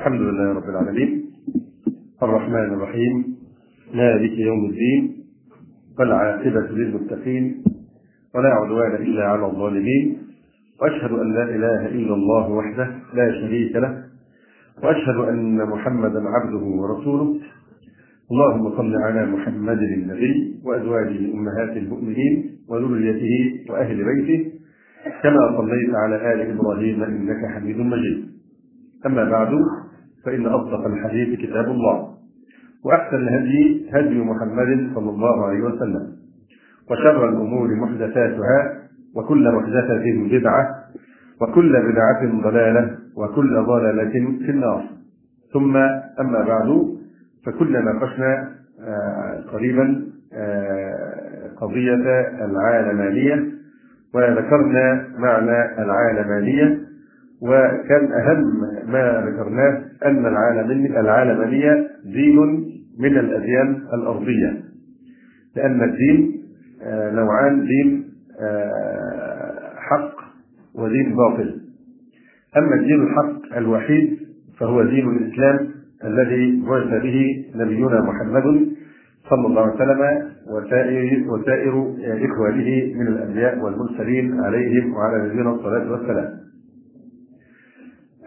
الحمد لله رب العالمين. الرحمن الرحيم. مالك يوم الدين. والعاقبة للمتقين. ولا عدوان إلا على الظالمين. وأشهد أن لا إله إلا الله وحده لا شريك له. وأشهد أن محمدا عبده ورسوله. اللهم صل على محمد النبي وأزواجه أمهات المؤمنين وذريته وأهل بيته. كما صليت على آل إبراهيم إنك حميد مجيد. أما بعد فإن أصدق الحديث كتاب الله وأحسن الهدي هدي محمد صلى الله عليه وسلم وشر الأمور محدثاتها وكل محدثة بدعة وكل بدعة ضلالة وكل ضلالة في النار. ثم أما بعد فكنا ناقشنا قريبا قضية العالمانية وذكرنا معنى العالمانية وكان أهم ما ذكرناه أن العالمانية دين من الأديان الأرضية لأن الدين نوعان دين حق ودين باطل أما الدين الحق الوحيد فهو دين الإسلام الذي بعث به نبينا محمد صلى الله عليه وسلم وسائر وسائر إخوانه من الأنبياء والمرسلين عليهم وعلى نبينا الصلاة والسلام.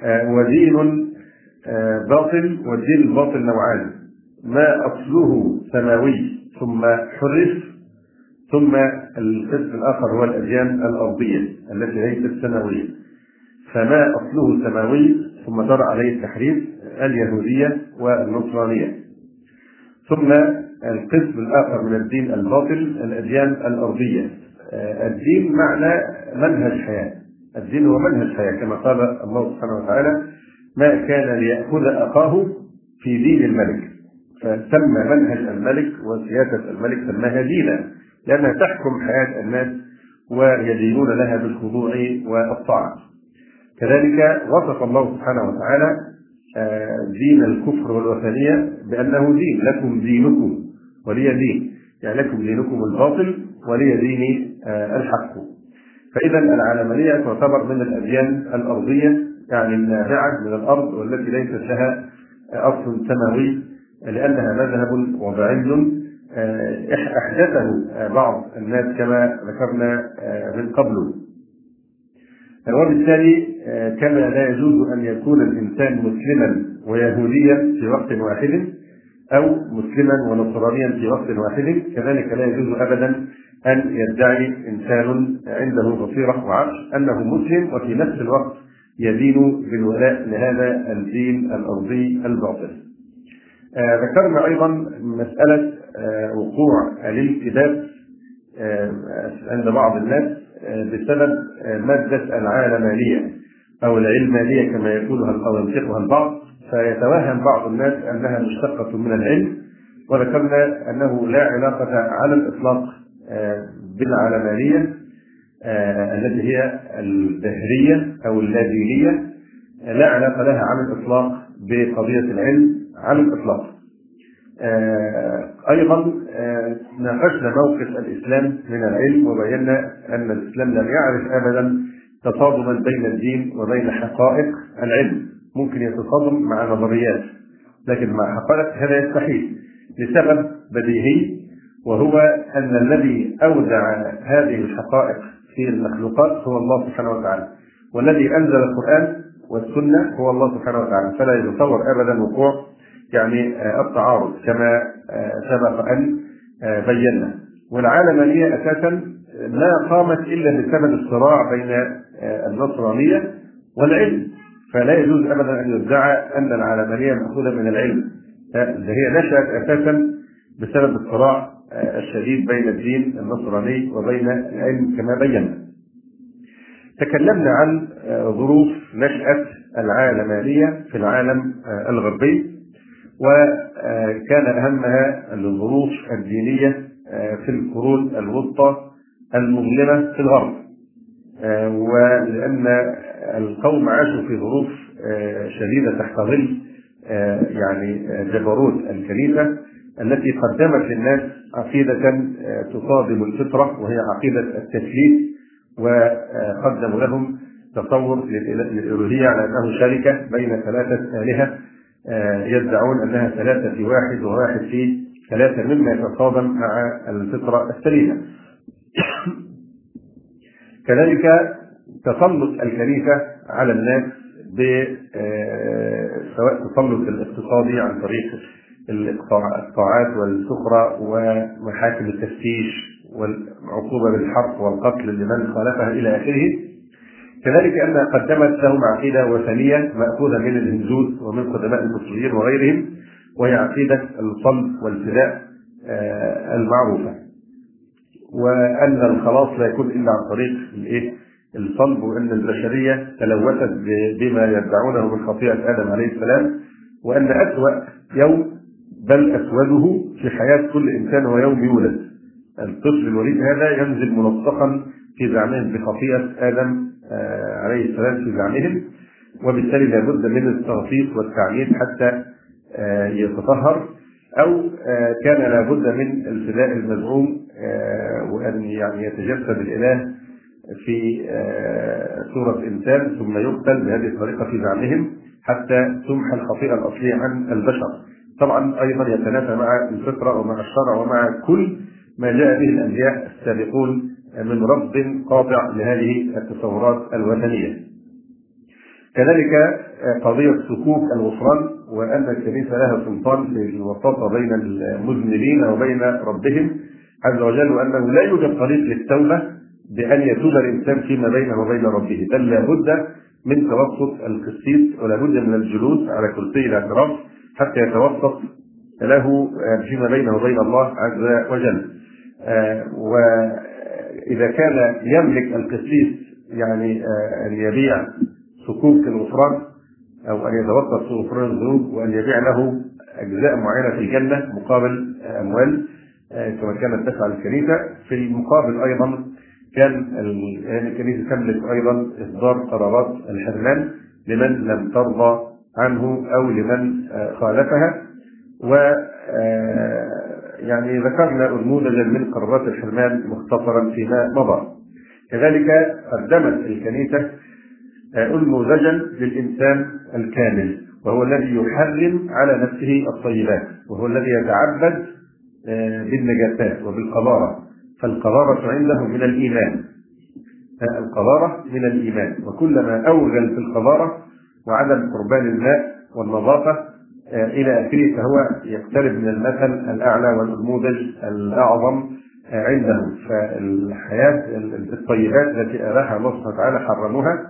ودين باطل والدين الباطل نوعان. ما أصله سماوي ثم حرف ثم القسم الآخر هو الأديان الأرضية التي ليست سماوية فما أصله سماوي ثم جرى عليه التحريف اليهودية والنصرانية. ثم القسم الآخر من الدين الباطل الأديان الأرضية. الدين معنى منهج حياة. الدين هو منهج حياة كما قال الله سبحانه وتعالى ما كان ليأخذ أخاه في دين الملك. فسمى منهج الملك وسياسة الملك سماها دينا لأنها تحكم حياة الناس ويدينون لها بالخضوع والطاعة. كذلك وصف الله سبحانه وتعالى دين الكفر والوثنية بأنه دين لكم دينكم ولي دين. يعني لكم دينكم الباطل ولي ديني الحق. فإذا العلمانية تعتبر من الأديان الأرضية يعني النابعة من الأرض والتي ليست لها أصل سماوي لأنها مذهب وضعي. أحدثه بعض الناس كما ذكرنا من قبل. وبالتالي كما لا يجوز أن يكون الإنسان مسلما ويهوديا في وقت واحد أو مسلما ونصرانيا في وقت واحد كذلك لا يجوز أبدا أن يدعي إنسان عنده بصيرة وعرش أنه مسلم وفي نفس الوقت يدين بالولاء لهذا الدين الأرضي الباطل. آه ذكرنا أيضا مسألة آه وقوع الالتباس آه عند بعض الناس بسبب مادة العالمانية أو العلمانية كما يقولها أو ينطقها البعض فيتوهم بعض الناس أنها مشتقة من العلم وذكرنا أنه لا علاقة على الإطلاق بالعلمانية التي هي الدهرية أو اللادينية لا علاقة لها على الإطلاق بقضية العلم على الإطلاق. أيضا ناقشنا موقف الإسلام من العلم وبينا أن الإسلام لم يعرف أبدا تصادما بين الدين وبين حقائق العلم. ممكن يتصادم مع نظريات لكن مع حقائق هذا يستحيل. لسبب بديهي وهو أن الذي أودع هذه الحقائق في المخلوقات هو الله سبحانه وتعالى. والذي أنزل القرآن والسنة هو الله سبحانه وتعالى. فلا يتصور أبدا وقوع يعني التعارض كما سبق أن بينا. والعالمانية أساسا ما قامت إلا بسبب الصراع بين النصرانية والعلم. فلا يجوز أبدا أن يدعى أن العالمانية مأخوذة من العلم. هي نشأت أساسا بسبب الصراع الشديد بين الدين النصراني وبين العلم كما بينا. تكلمنا عن ظروف نشأة العالمانية في العالم الغربي وكان أهمها الظروف الدينية في القرون الوسطى المظلمة في الغرب. ولأن القوم عاشوا في ظروف شديدة تحت ظل يعني جبروت الكنيسة التي قدمت للناس عقيدة تصادم الفطرة وهي عقيدة التثليث وقدموا لهم تصور للالوهيه على أنه شركة بين ثلاثة آلهة آه، يدعون أنها ثلاثة في واحد وواحد في ثلاثة مما يتصادم مع الفطرة السليمة. كذلك تسلط الكنيسة على الناس آه، سواء تسلط الاقتصادي عن طريق القطاعات والسخرة ومحاكم التفتيش والعقوبة بالحرق والقتل لمن خالفها إلى آخره. كذلك انها قدمت لهم عقيدة وثنية مأخوذة من الهندوس ومن قدماء المصريين وغيرهم وهي عقيدة الصلب والفداء آه، المعروفة. وأن الخلاص لا يكون إلا عن طريق الإيه؟ الصلب وأن البشرية تلوثت بما يدعونه من خطيئة آدم عليه السلام وأن أسوأ يوم بل أسوده في حياة كل إنسان هو يوم يولد الطفل الوليد هذا ينزل ملصقا في زعمهم بخطيئة آدم آه، عليه السلام في زعمهم وبالتالي لابد من التغطيس والتعيين حتى آه، يتطهر أو آه، كان لابد من الفداء المزعوم وأن يعني يتجسد الإله في صورة إنسان ثم يقتل بهذه الطريقة في زعمهم حتى تمحى الخطيئة الأصلية عن البشر. طبعا أيضا يتنافى مع الفطرة ومع الشرع ومع كل ما جاء به الأنبياء السابقون من رفض قاطع لهذه التصورات الوثنية. كذلك قضية سكوك الغفران وأن الكنيسة لها سلطان في الوساطة بين المذنبين وبين ربهم عز وجل وأنه لا يوجد طريق للتوبة بأن يتوب الإنسان فيما بينه وبين ربه بل لابد من توسط القسيس ولا بد من الجلوس على كرسي الأعتراف حتى يتوسط له فيما بينه وبين الله عز وجل. آه، اذا كان يملك القسيس يعني آه، أن يبيع صكوك الغفران أو أن يتوسط في غفران الذنوب وأن يبيع له أجزاء معينة في الجنة مقابل اموال آه، كما كانت تفعل الكنيسة. في المقابل أيضا كان يعني الكنيسة تملك أيضا إصدار قرارات الحرمان لمن لم ترضى عنه أو لمن آه، خالفها. و يعني ذكرنا نموذجا من قرارات الحرمان مختصرا فيما مضى. كذلك قدمت الكنيسة انموذجا للإنسان الكامل وهو الذي يحرم على نفسه الطيبات وهو الذي يتعبد آه، بالنجاسات وبالقذارة. فالقذارة عنده من الإيمان القذارة من الإيمان. وكلما اوغل في القذارة وعدم قربان الماء والنظافة آه، إلى اخره فهو يقترب من المثل الأعلى والنموذج الأعظم آه، عنده. فالحياة الطيبات التي اباحها الله سبحانه وتعالى حرموها.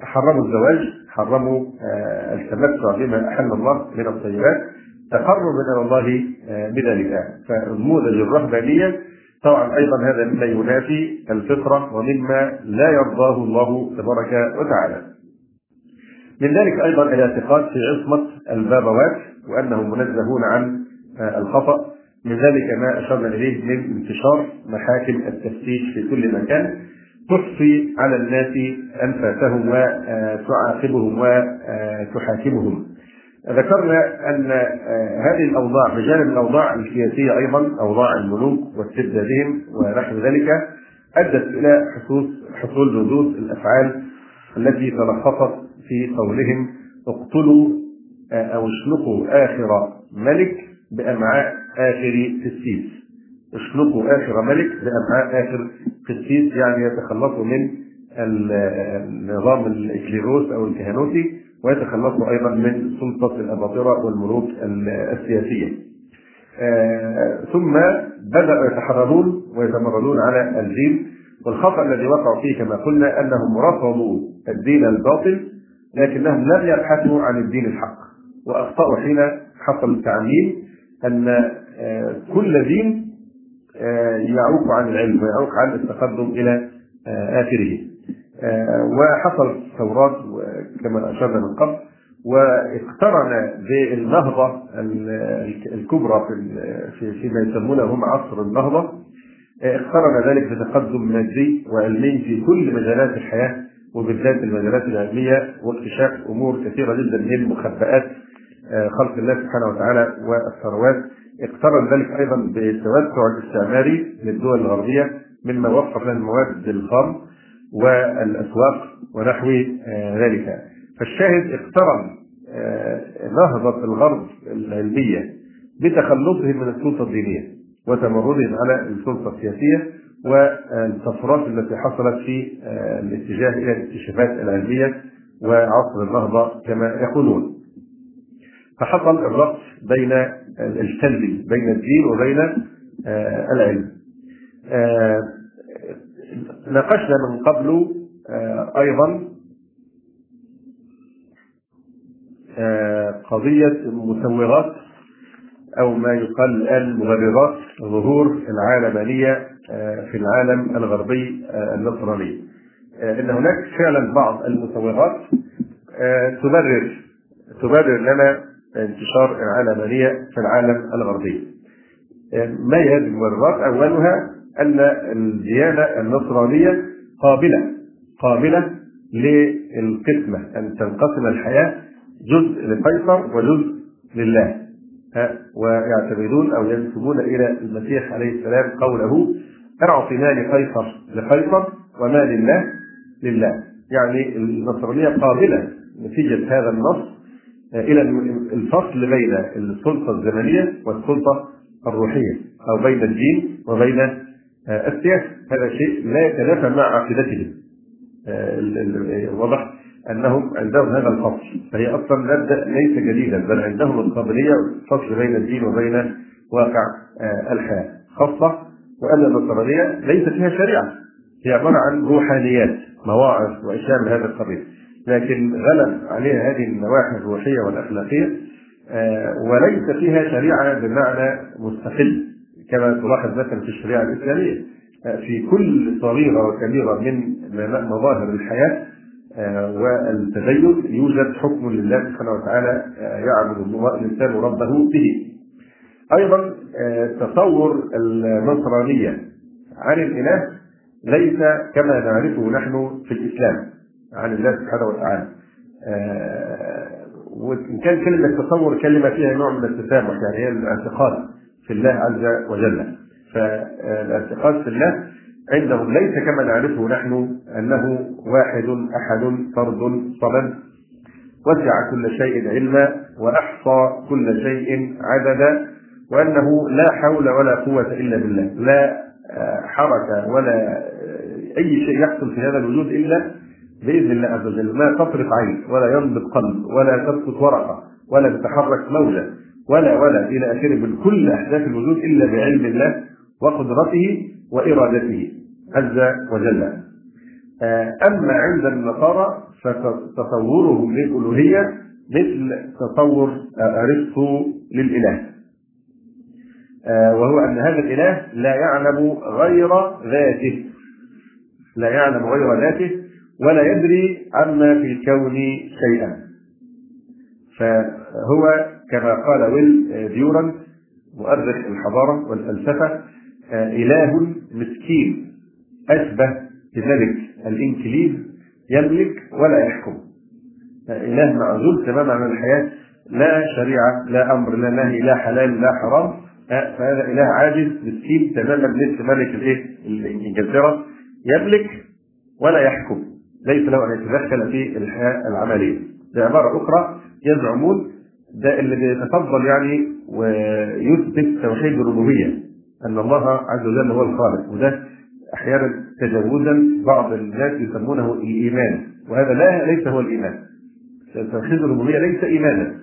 حرموا الزواج حرموا آه، التمتع بما أحل الله من الطيبات. تقربا إلى الله بذلك. فنموذج الرهبانية طبعا أيضا هذا مما ينافي الفطرة ومما لا يرضاه الله تبارك وتعالى. من ذلك أيضا الاعتقاد في عصمة البابوات وأنهم منزهون عن آه، الخطأ من ذلك ما أشرنا إليه من انتشار محاكم التفتيش في كل مكان تحصي على الناس أنفاسهم وتعاقبهم وتحاكمهم. ذكرنا أن آه، هذه الأوضاع بجانب الأوضاع السياسيه أيضا أوضاع الملوك واستبدادهم ونحو ذلك أدت إلى حصول حصول ردود الأفعال التي تلخصت في قولهم اقتلوا آه، أو اشنقوا آخر ملك بأمعاء آخر قسيس اشنقوا آخر ملك بأمعاء آخر قسيس يعني يتخلصوا من النظام الإكليروس أو الكهنوتي ويتخلصوا أيضا من سلطة الأباطرة والملوك السياسية. آه ثم بدأوا يتحررون ويتمردون على الدين والخطأ الذي وقعوا فيه كما قلنا أنهم رفضوا الدين الباطل لكنهم لم يبحثوا عن الدين الحق. واخطاوا حين حصل التعميم أن آه، كل دين آه، يعوق عن العلم ويعوق عن التقدم إلى آه، آخره. وحصل ثورات كما أشرنا من قبل واقترن بالنهضة الكبرى في فيما يسمونه هم عصر النهضة. اقترن ذلك بتقدم مادي وعلمي في كل مجالات الحياة. وبالذات المجالات العلمية واكتشاف أمور كثيرة جدا من مخبئات آه، خلق الله سبحانه وتعالى والثروات. اقترن ذلك أيضا بالتوسع الاستعماري للدول الغربية مما وفر لها المواد الخام والأسواق ونحو ذلك. فالشاهد اقترن نهضة الغرب العلمية بتخلصهم من السلطة الدينية وتمردهم على السلطة السياسية والطفرات التي حصلت في الاتجاه إلى الاكتشافات العلمية وعصر النهضه كما يقولون. فحصل الربط بين السلبي بين الدين وبين العلم. ناقشنا من قبل أيضا قضية المسوغات أو ما يقال الآن مبررات ظهور العالمانية في العالم الغربي النصراني. إن هناك فعلا بعض المسوغات تبرر تبرر لنا انتشار العلمانيه في العالم الغربي. ما هي هذه المبررات؟ أولها أن الديانة النصرانيه قابلة قابلة للقسمة أن تنقسم الحياة جزء لقيصر وجزء لله ويعتمدون أو ينسبون إلى المسيح عليه السلام قوله اعط ما لقيصر لقيصر وما لله لله. يعني النصرانية قابلة نتيجة هذا النص إلى الفصل بين السلطة الزمنية والسلطة الروحية أو بين الدين وبين السياسة. هذا شيء لا يتنافى مع عقيدتهم. واضح أنهم عندهم هذا الفصل. فهي أصلا مبدا ليس جديدا بل عندهم القابلية الفصل بين الدين وبين واقع الحياة خاصة وان النصرانيه ليس فيها شريعة. هي عبارة عن روحانيات مواعظ وأشياء من هذا القبيل. لكن غلب عليها هذه النواحي الروحية والأخلاقية وليس فيها شريعة بمعنى مستقل كما تلاحظ مثلا في الشريعة الإسلامية. في كل صغيرة وكبيرة من مظاهر الحياة والتدين يوجد حكم لله سبحانه وتعالى يعبد الإنسان ربه به. أيضا تصور النصرانية عن الإله ليس كما نعرفه نحن في الإسلام عن الله سبحانه وتعالى. وإن كان كلمة تصور كلمة فيها نوع من التسامح يعني هي الاعتقاد في الله عز وجل. فالاعتقاد في الله عندهم ليس كما نعرفه نحن أنه واحد أحد فرد صمد وسع كل شيء علما وأحصى كل شيء عددا وأنه لا حول ولا قوة إلا بالله لا حركة ولا أي شيء يحصل في هذا الوجود إلا بإذن الله عز وجل ما تطرق عين ولا ينبض قلب ولا تسقط ورقة ولا تتحرك موجة ولا ولا إلى آخره من كل أحداث الوجود إلا بعلم الله وقدرته وإرادته عز وجل. أما عند النصارى فتصورهم للألوهية مثل تصور ارسطو للإله. وهو أن هذا الإله لا يعلم غير ذاته. لا يعلم غير ذاته ولا يدري عما في الكون شيئا. فهو كما قال ويل ديوران مؤرخ الحضارة والفلسفة إله مسكين أشبه بملك الإنكليز يملك ولا يحكم إله معزول تماما عن الحياة لا شريعة لا أمر لا نهي لا حلال لا حرام فهذا إله عاجز مسكين تماما مثل ملك الإيه؟ انجلترا يملك ولا يحكم. ليس له أن يتدخل في الحياة العملية. بعباره أخرى يزعمون ده اللي بيتفضل يعني ويثبت توحيد الربوبية أن الله عز وجل هو الخالق. وده أحيانا تجاوزا بعض الناس يسمونه الإيمان. وهذا لا ليس هو الإيمان. توحيد الربوبية ليس ايمانا.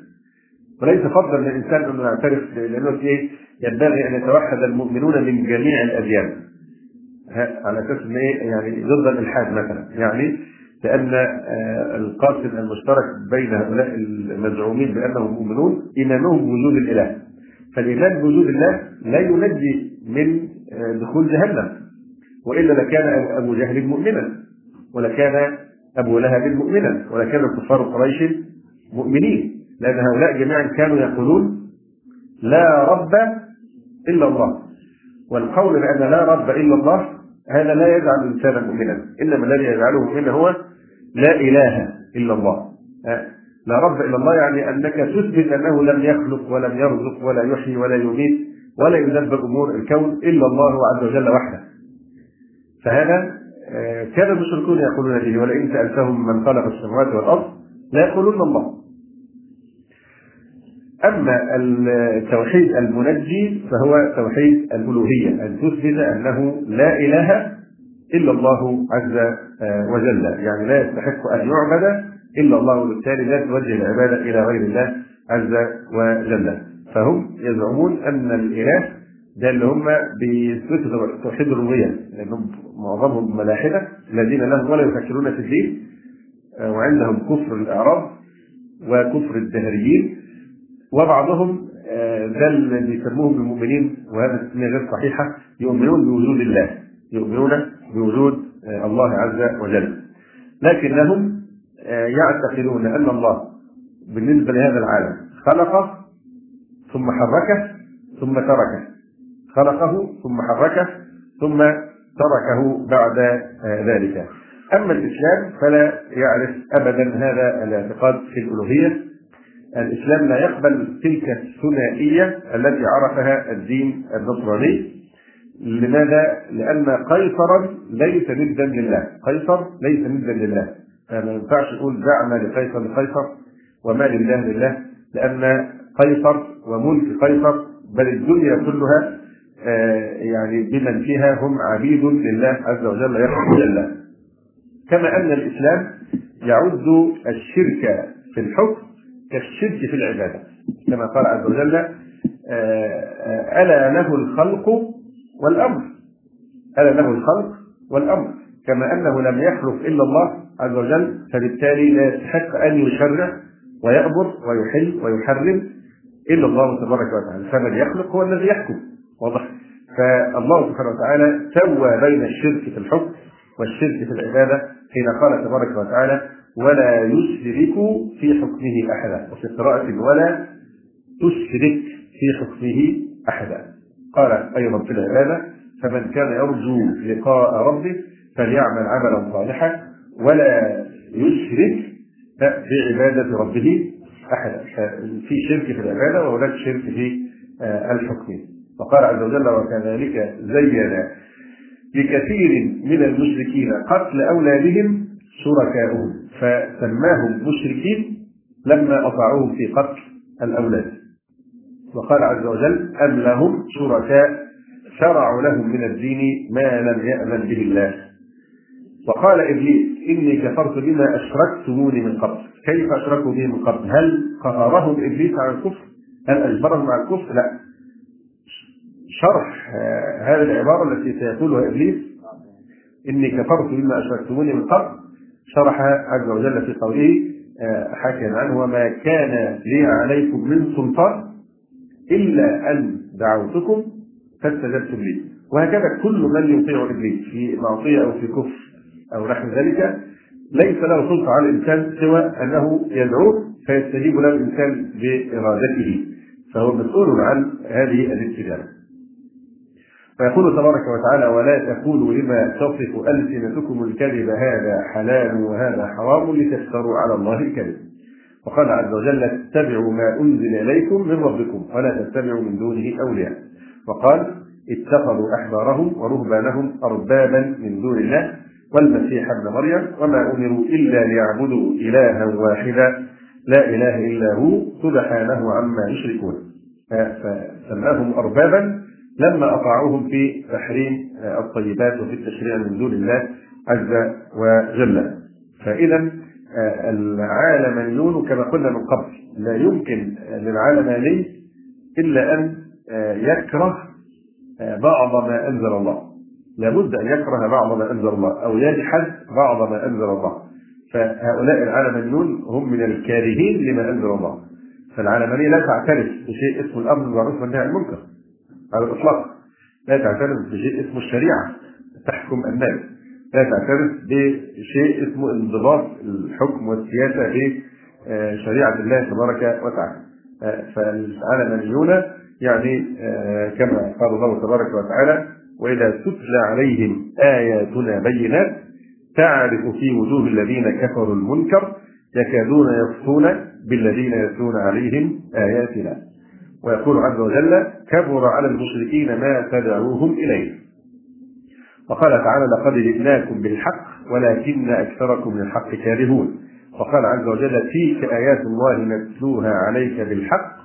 وليس فضلا للإنسان انه يعترف لأنه إيه؟ ينبغي أن يتوحد المؤمنون من جميع الأديان. على أساس إن إيه؟ يعني ضد الإلحاد مثلا. يعني لأن القاسم المشترك بين هؤلاء المزعومين بأنهم مؤمنون ايمانهم بوجود الإله. فالإيمان بوجود الله لا ينجي من دخول جهنم. وإلا لكان أبو جهل مؤمنا ولكان أبو لهب مؤمنا ولكان كفار قريش مؤمنين. لأن هؤلاء جميعا كانوا يقولون لا رب إلا الله. والقول بأن لا رب إلا الله هذا لا يجعل الإنسان مؤمنا إنما الذي يجعله مؤمنا هو لا إله إلا الله. لا رب إلا الله يعني أنك تثبت أنه لم يخلق ولم يرزق ولا يحيي ولا يميت ولا يدبر أمور الكون إلا الله عز وجل وحده. فهذا آه، كان المشركون يقولون به ولئن سألتهم من خلق السماوات والأرض لا يقولون الله. أما التوحيد المنجي فهو توحيد الألوهية أن تثبت أنه لا إله إلا الله عز وجل. يعني لا يستحق أن يعبد إلا الله وبالتالي لا توجه العبادة إلى غير الله عز وجل. فهم يزعمون أن الإله ده اللي هم بيثبتوا توحيد الربوبية لأنهم معظمهم ملاحدة الذين لهم ولا يفكرون في الدين وعندهم كفر الاعراض وكفر الدهريين. وبعضهم ده اللي بيسموهم المؤمنين وهذا التسميه غير صحيحة يؤمنون بوجود الله يؤمنون بوجود الله عز وجل. لكنهم يعتقدون أن الله بالنسبة لهذا العالم خلقه ثم حركه ثم تركه. خلقه ثم حركه ثم تركه بعد ذلك. أما الإسلام فلا يعرف ابدا هذا الاعتقاد في الألوهية. الإسلام لا يقبل تلك الثنائية التي عرفها الدين النصراني لماذا؟ لأن قيصرا ليس ندا لله، قيصر ليس ندا لله، فما ينفعش نقول دعنا لقيصر لقيصر وما لله لله، لأن قيصر وملك قيصر بل الدنيا كلها يعني بمن فيها هم عبيد لله عز وجل يحكم لله. كما أن الإسلام يعد الشرك في الحكم كالشرك في العبادة، كما قال عز وجل: ألا له الخلق والأمر. ألا له الخلق والأمر. كما أنه لم يخلق إلا الله عز وجل فبالتالي لا يستحق أن يشرع ويأمر ويحل ويحرم إلا الله تبارك وتعالى. فمن يخلق هو الذي يحكم. واضح؟ فالله سبحانه وتعالى سوى بين الشرك في الحكم والشرك في العبادة حين قال تبارك وتعالى ولا يشرك في حكمه أحدا وفي قراءة ولا تشرك في حكمه أحدا. قال أيضا في العبادة فمن كان يرجو لقاء ربه فليعمل عملا صالحا ولا يشرك بعباده ربه أحدا. في شرك في العبادة وهناك شرك في الحكم. وقال عز وجل وكذلك زين لكثير من المشركين قتل أولادهم شركاؤهم. فسماهم مشركين لما أطاعوهم في قتل الأولاد. وقال عز وجل أم لهم شركاء شرعوا لهم من الدين ما لم يأذن به الله. وقال إبليس إني كفرت بما أشركتموني من قبل. كيف أشركوا به من قبل؟ هل قهرهم إبليس على الكفر؟ هل أجبرهم على الكفر؟ لا. شرح هذه العبارة التي سيقولها إبليس إني كفرت بما أشركتموني من قبل. شرحها عز وجل في قوله حكى عنه وما كان لي عليكم من سلطان إلا أن دعوتكم فاستجبتم لي. وهكذا كل من يطيع إبليس في معصية أو في كفر أو نحو ذلك ليس له سلطة على الإنسان سوى أنه يدعوه فيستجيب له الإنسان بإرادته فهو مسؤول عن هذه الاستجابة. فيقول تبارك وتعالى ولا تقولوا لما تصف ألسنتكم الكذب هذا حلال وهذا حرام لتفتروا على الله الكذب وقال عز وجل اتبعوا ما أنزل إليكم من ربكم ولا تتبعوا من دونه أولياء وقال اتخذوا أحبارهم ورهبانهم اربابا من دون الله والمسيح ابن مريم وما أمروا إلا ليعبدوا إلها واحدا لا إله إلا هو سبحانه عما يشركون فسماهم اربابا لما أطاعوهم في تحريم الطيبات وفي التشريع من دون الله عز وجل. فإذا العالمانيون كما قلنا من قبل لا يمكن للعالماني إلا أن يكره بعض ما أنزل الله. لابد أن يكره بعض ما أنزل الله أو يجحد بعض ما أنزل الله. فهؤلاء العالمانيون هم من الكارهين لما أنزل الله. فالعالمانيه لا تعترف بشيء اسمه الأمر بالمعروف والنهي عن المنكر. على الإطلاق لا تعترف بشيء اسمه الشريعة تحكم الناس لا تعترف بشيء اسمه انضباط الحكم والسياسة بشريعه الله تبارك وتعالى. فالعلمانيون يعني كما قال الله تبارك وتعالى: وإذا تتلى عليهم آياتنا بينات تعرف في وجوه الذين كفروا المنكر يكادون يصفون بالذين يتلون عليهم آياتنا. ويقول عز وجل: كبر على المشركين ما تدعوهم إليه. وقال تعالى لقد جئناكم بالحق ولكن أكثركم للحق كارهون. وقال عز وجل تلك آيات الله نتلوها عليك بالحق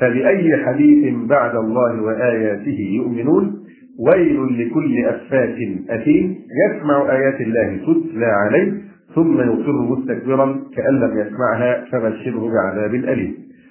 فبأي حديث بعد الله وآياته يؤمنون؟ ويل لكل أفاك أثيم يسمع آيات الله تتلى عليه ثم يصر مستكبرا كأن لم يسمعها فبشره بعذاب أليم.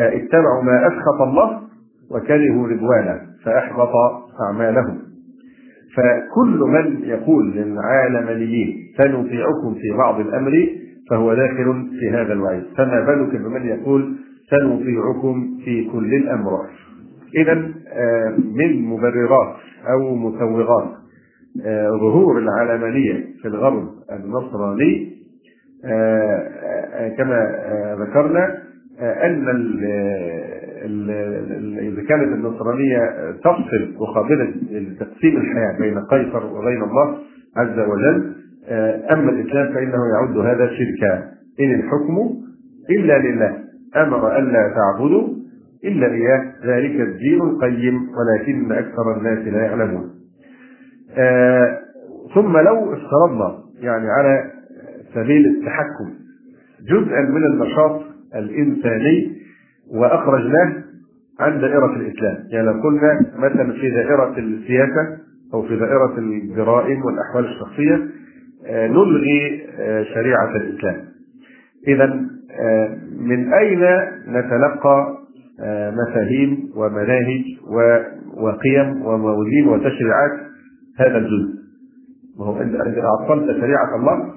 اتبعوا ما أسخط الله وكرهوا رضوانه فأحبط أعمالهم. فكل من يقول للعالميين سنطيعكم في بعض الأمر فهو داخل في هذا الوعيد. فما بالك بمن يقول سنطيعكم في كل الأمر؟ إذا من مبررات أو مسوغات ظهور العلمانية في الغرب النصراني كما ذكرنا أن إذا كانت النصرانية تفصل مقابلة تقسيم الحياة بين قيصر وبين الله عز وجل أما الإسلام فإنه يعد هذا شركا. إن الحكم إلا لله. أمر ألا تعبدوا إلا إياه. ذلك الدين القيم ولكن أكثر الناس لا يعلمون. آه ثم لو افترضنا يعني على سبيل التحكم جزءا من النشاط الإنساني وأخرجناه عن دائرة الإسلام. يعني لو قلنا مثلا في دائرة السياسة أو في دائرة الجرائم والأحوال الشخصية آه نلغي آه شريعة الإسلام. إذا من أين نتلقى مفاهيم ومناهج وقيم وموازين وتشريعات هذا الجزء؟ وهو إذا عطلت شريعة الله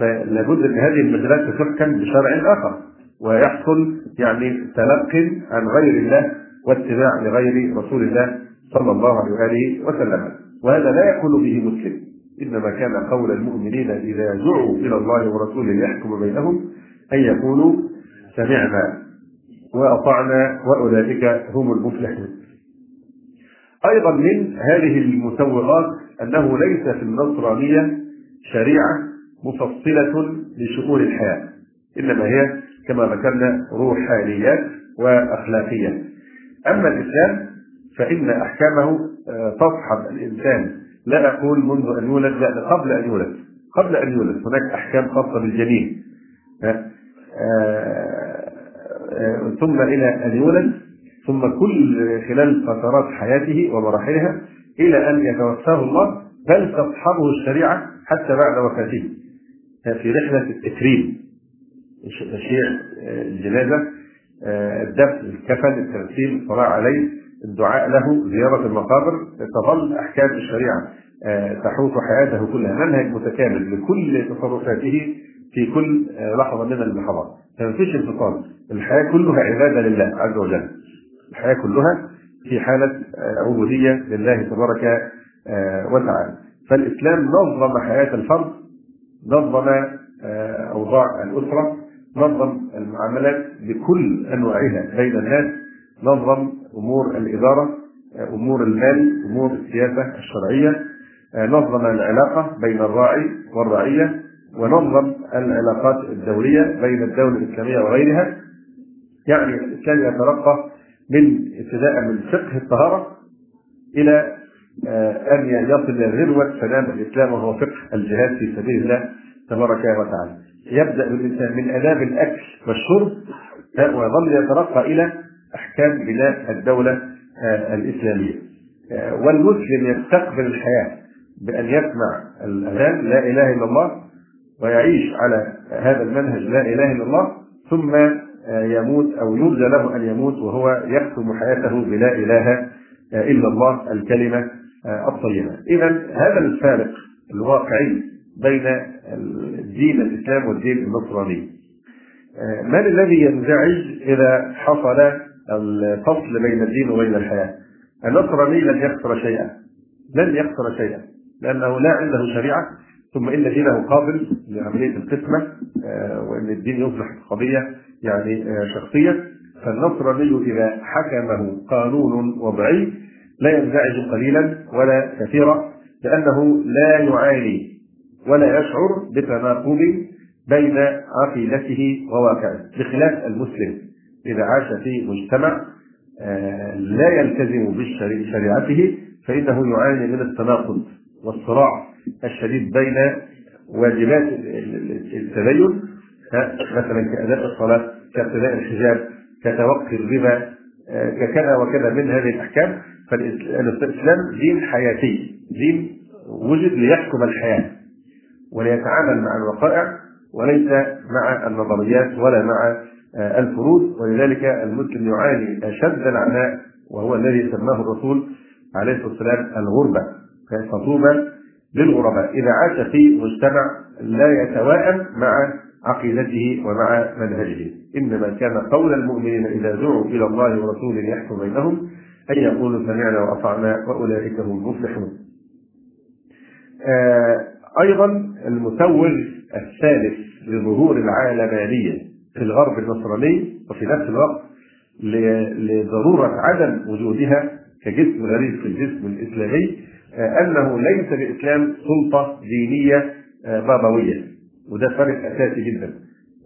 فلابد أن هذه المجالات تحكم بشرع آخر. ويحصل يعني تلقي عن غير الله واتباع لغير رسول الله صلى الله عليه وآله وسلم. وهذا لا يقول به مسلم. إنما كان قول المؤمنين إذا دعوا إلى الله ورسوله ليحكم بينهم أن يقولوا سمعنا وأطعنا وأولئك هم المفلحون. أيضا من هذه المسوغات أنه ليس في النصرانية شريعة مفصلة لشؤون الحياة إنما هي كما ذكرنا روحانيات وأخلاقيات أما الإسلام فإن أحكامه تصحب الإنسان. لا أقول منذ أن يولد لا قبل أن يولد. قبل أن يولد هناك أحكام خاصة بالجنين ثم إلى أن يولد ثم كل خلال فترات حياته ومراحلها إلى أن يتوفاه الله بل تصحبه الشريعة حتى بعد وفاته. في رحلة التكريم. تشييع الجنازة الدفن الكفن التغسيل الصلاة عليه الدعاء له زيارة المقابر تظل أحكام الشريعة تحوط حياته كلها منهج متكامل لكل تصرفاته في كل لحظة من اللحظات فما فيش انفصال. الحياة كلها عبادة لله عز وجل. الحياة كلها في حالة عبودية لله تبارك وتعالى. فالإسلام نظم حياة الفرد نظم أوضاع الأسرة نظم المعاملات بكل أنواعها بين الناس نظم أمور الإدارة أمور المال أمور السياسة الشرعية نظم العلاقة بين الراعي والرعية ونظم العلاقات الدولية بين الدولة الإسلامية وغيرها. يعني الإسلام يترقى من ابتداء من فقه الطهارة إلى أن يصل إلى ذروة سلام الإسلام وهو فقه الجهاد في سبيل الله تبارك وتعالى. يبدأ بالإنسان من آداب الأكل والشرب ويظل يترقى إلى أحكام بناء الدولة الإسلامية والمسلم يستقبل الحياة بأن يسمع الأذان لا إله إلا الله ويعيش على هذا المنهج لا إله إلا الله ثم يموت أو يرجى له أن يموت وهو يختم حياته بلا إله إلا الله الكلمة الطيبة. اذا هذا الفارق الواقعي بين الدين الإسلام والدين النصراني. من الذي ينزعج إذا حصل الفصل بين الدين وبين الحياة؟ النصراني لن يخسر شيئا. لن يخسر شيئا. لأنه لا عنده شريعة ثم إن دينه قابل لعملية القسمة آه، وإن الدين يصبح قضيه يعني آه، شخصيه فالنصراني إذا حكمه قانون وضعي لا ينزعج قليلا ولا كثيرا لأنه لا يعاني ولا يشعر بتناقض بين عقيدته وواقعه بخلاف المسلم. إذا عاش في مجتمع آه، لا يلتزم بشريعته فإنه يعاني من التناقض والصراع الشديد بين واجبات التدين مثلا كأداء الصلاة كابتداء الحجاب كتوقي الربا آه، ككذا وكذا من هذه الأحكام. فالإسلام دين حياتي دين وجد ليحكم الحياة. وليتعامل مع الوقائع وليس مع النظريات ولا مع آه، الفروض ولذلك المسلم يعاني أشد العناء وهو الذي سماه الرسول عليه الصلاة والسلام الغربة فطوبى للغرباء. إذا عاش في مجتمع لا يتوائم مع عقيدته ومع منهجه إنما كان قول المؤمنين إذا دعوا إلى الله ورسوله يحكم بينهم أن يقولوا سمعنا وأطعنا وأولئك هم المفلحون. آه أيضا المسوغ الثالث لظهور العالمانيه في الغرب النصراني وفي نفس الوقت لضرورة عدم وجودها كجسم غريب في الجسم الإسلامي آه، أنه ليس للاسلام سلطة دينية آه، بابوية. وده فرق أساسي جدا.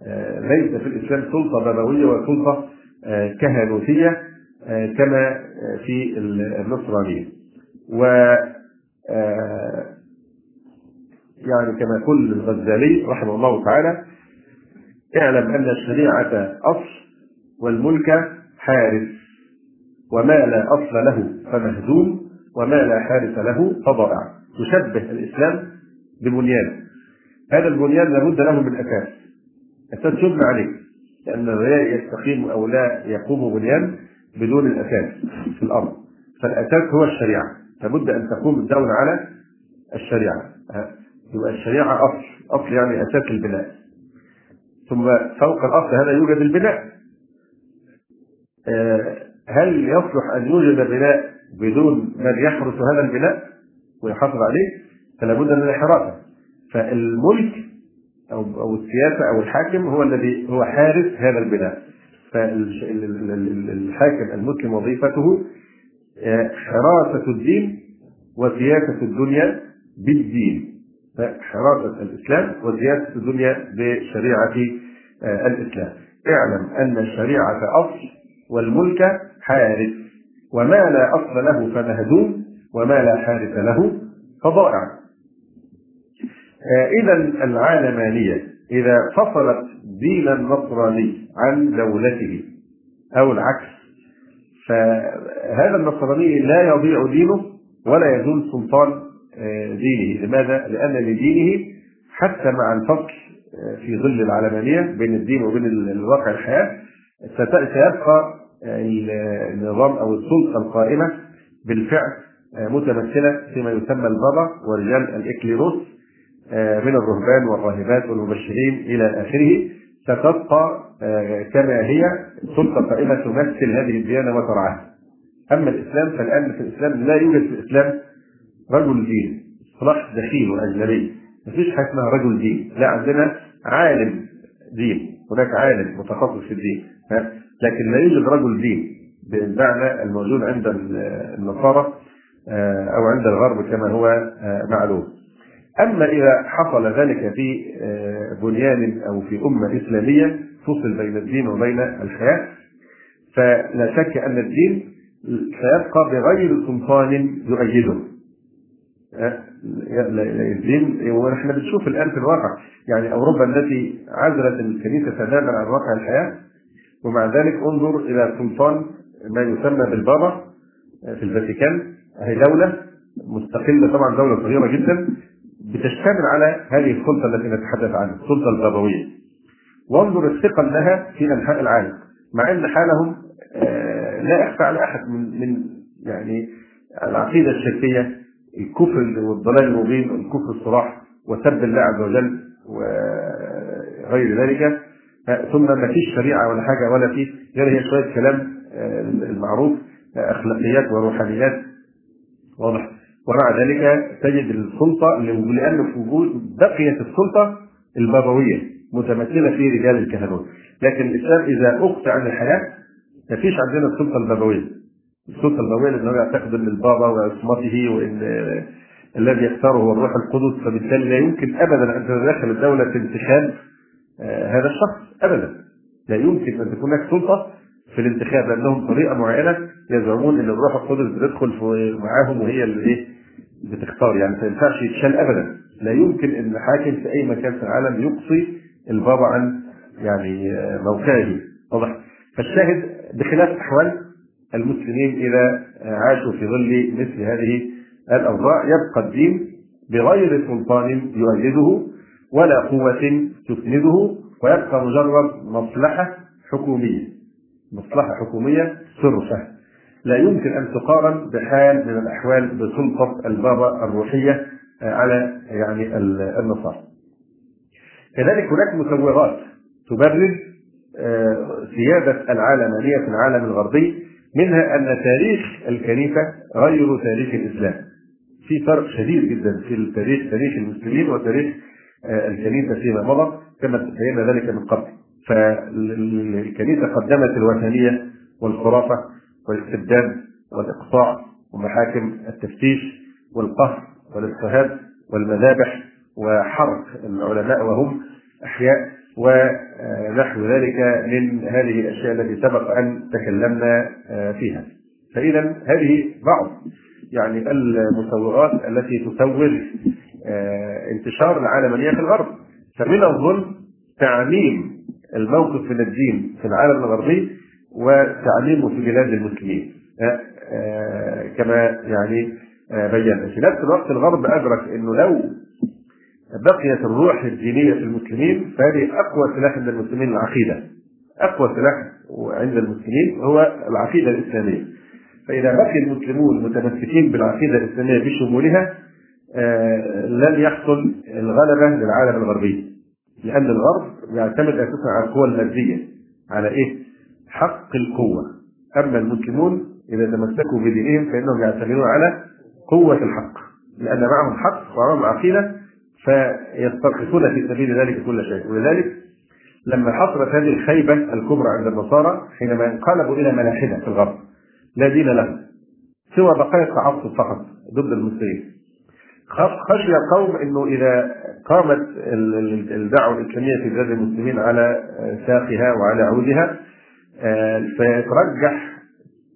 آه، ليس في الإسلام سلطة بابوية وسلطه كهنوتية كما في النصرانية. و يعني كما يقول الغزالي رحمه الله تعالى اعلم أن الشريعة أصل والملك حارس وما لا أصل له فمهدوم وما لا حارس له فضائع. تشبه الإسلام ببنيان. هذا البنيان لابد له من أساس. أساس يبنى عليه لأن لا يستقيم أو لا يقوم بنيان بدون الأساس في الأرض. فالأساس هو الشريعة. لابد أن تقوم الدولة على الشريعة. يبقى الشريعة أصل. أصل يعني أساس البناء. ثم فوق الأصل هذا يوجد البناء. آه، هل يصلح أن يوجد بناء بدون من يحرس هذا البناء ويحافظ عليه؟ فلا بد من الحراسه فالملك أو أو السياسة أو الحاكم هو الذي هو حارس هذا البناء. فالحاكم المسلم وظيفته آه، حراسة الدين وسياسة الدنيا بالدين. فحراسه الإسلام وسياسه الدنيا بشريعه آه، الإسلام. اعلم أن الشريعة أصل والملك حارس. وما لا أصل له فمهدوم وما لا حارس له فضائع. آه، إذا العالمانية إذا فصلت دين النصراني عن دولته أو العكس فهذا النصراني لا يضيع دينه ولا يزول سلطان دينه لماذا؟ لأن لدينه حتى مع الفصل آه، في ظل العلمانية بين الدين وبين الواقع الحياة سيبقى النظام أو السلطة القائمة بالفعل آه، متمثلة فيما يسمى البابا ورجال الإكليروس آه، من الرهبان والراهبات والمبشرين إلى آخره ستبقى آه، كما هي سلطة قائمة تمثل هذه الديانة وترعاها. أما الإسلام فالآن في الإسلام لا يوجد في الإسلام رجل دين. اصطلاح دخيل وأجنبي. مفيش حاجة اسمها رجل دين. لا عندنا عالم دين. هناك عالم متخصص في الدين. لكن لا يوجد رجل دين. بالمعنى الموجود عند النصارى آه، أو عند الغرب كما هو آه، معلوم. أما إذا حصل ذلك في آه، بنيان أو في أمة إسلامية فصل بين الدين وبين الحياة فلا شك أن الدين سيبقى بغير سلطان يؤيده. الدين ونحن بنشوف الآن في الواقع يعني أوروبا التي عزلت الكنيسة تماما عن واقع الحياة ومع ذلك انظر إلى سلطان ما يسمى بالبابا في الفاتيكان هي دولة مستقلة طبعا دولة صغيرة جدا بتشتمل على هذه السلطة التي نتحدث عنها السلطة البابوية. وانظر الثقل لها في أنحاء العالم مع إن حالهم آه، لا يخفى على أحد من من يعني العقيدة الشركيه الكفر والضلال المبين الكفر الصراح وسب الله عز وجل وغير ذلك. ثم ما فيش شريعة ولا حاجة ولا في غير هي شوية كلام آه، المعروف آه، أخلاقيات وروحانيات. واضح. ومع ذلك تجد السلطة لأن في وجود بقيت السلطة البابوية متمثلة في رجال الكهنوت. لكن الإسلام إذا أخفى عن الحياة ما فيش عندنا السلطة السلطة البابوية لأنه يعتقد أن البابا وعصمته وأن الذي يختاره هو الروح القدس فبالتالي لا يمكن أبدا أن تتدخل الدولة في انتخاب هذا الشخص أبدا. لا يمكن أن تكون هناك سلطة في الانتخاب لأنهم طريقة معينة يزعمون أن الروح القدس بتدخل معاهم وهي اللي إيه؟ بتختار. يعني ما ينفعش يتشال أبدا. لا يمكن أن حاكم في أي مكان في العالم يقصي البابا عن يعني موقعه. واضح. فالشاهد بخلاف أحوال المسلمين إذا عاشوا في ظل مثل هذه الأوضاع يبقى الدين بغير سلطان يؤيده ولا قوة تسنده ويبقى مجرد مصلحة حكومية. مصلحة حكومية صرفة. لا يمكن أن تقارن بحال من الأحوال بسلطة البابا الروحية على يعني النصارى. كذلك هناك مسوغات تبرر سيادة العالمانية في العالم الغربي منها أن تاريخ الكنيسة غير تاريخ الإسلام. في فرق شديد جدا في التاريخ تاريخ المسلمين وتاريخ الكنيسة فيما مضى كما بينا ذلك من قبل. فالكنيسة قدمت الوثنية والخرافة والاستبداد والإقطاع ومحاكم التفتيش والقهر والاضطهاد والمذابح وحرق العلماء وهم أحياء ونحو ذلك من هذه الأشياء التي سبق أن تكلمنا فيها. فإذا هذه بعض يعني المسوغات التي تسوغ انتشار العالمانية في الغرب. فمن الظلم تعميم الموقف من الدين في العالم الغربي وتعميمه في بلاد المسلمين. كما يعني بينا. في نفس الوقت الغرب أدرك أنه لو بقيت الروح الدينية في المسلمين فهذه أقوى سلاح عند المسلمين العقيدة. أقوى سلاح عند المسلمين هو العقيدة الإسلامية. فإذا بقي المسلمون متمسكين بالعقيدة الإسلامية بشمولها لن يحصل الغلبة للعالم الغربي. لأن الغرب يعتمد أساسا على القوى المادية على إيه؟ حق القوة. أما المسلمون إذا تمسكوا بدينهم فإنهم يعتمدون على قوة الحق لأن معهم حق ومعهم عقيدة فيسترخصون في سبيل ذلك كل شيء. ولذلك لما حصلت هذه الخيبة الكبرى عند النصارى حينما انقلبوا إلى ملاحدة في الغرب لا دين لهم. سوى بقايا التعصب فقط ضد المسلمين. خشي القوم إنه إذا قامت الدعوة الإسلامية في بلاد المسلمين على ساقها وعلى عودها فيترجح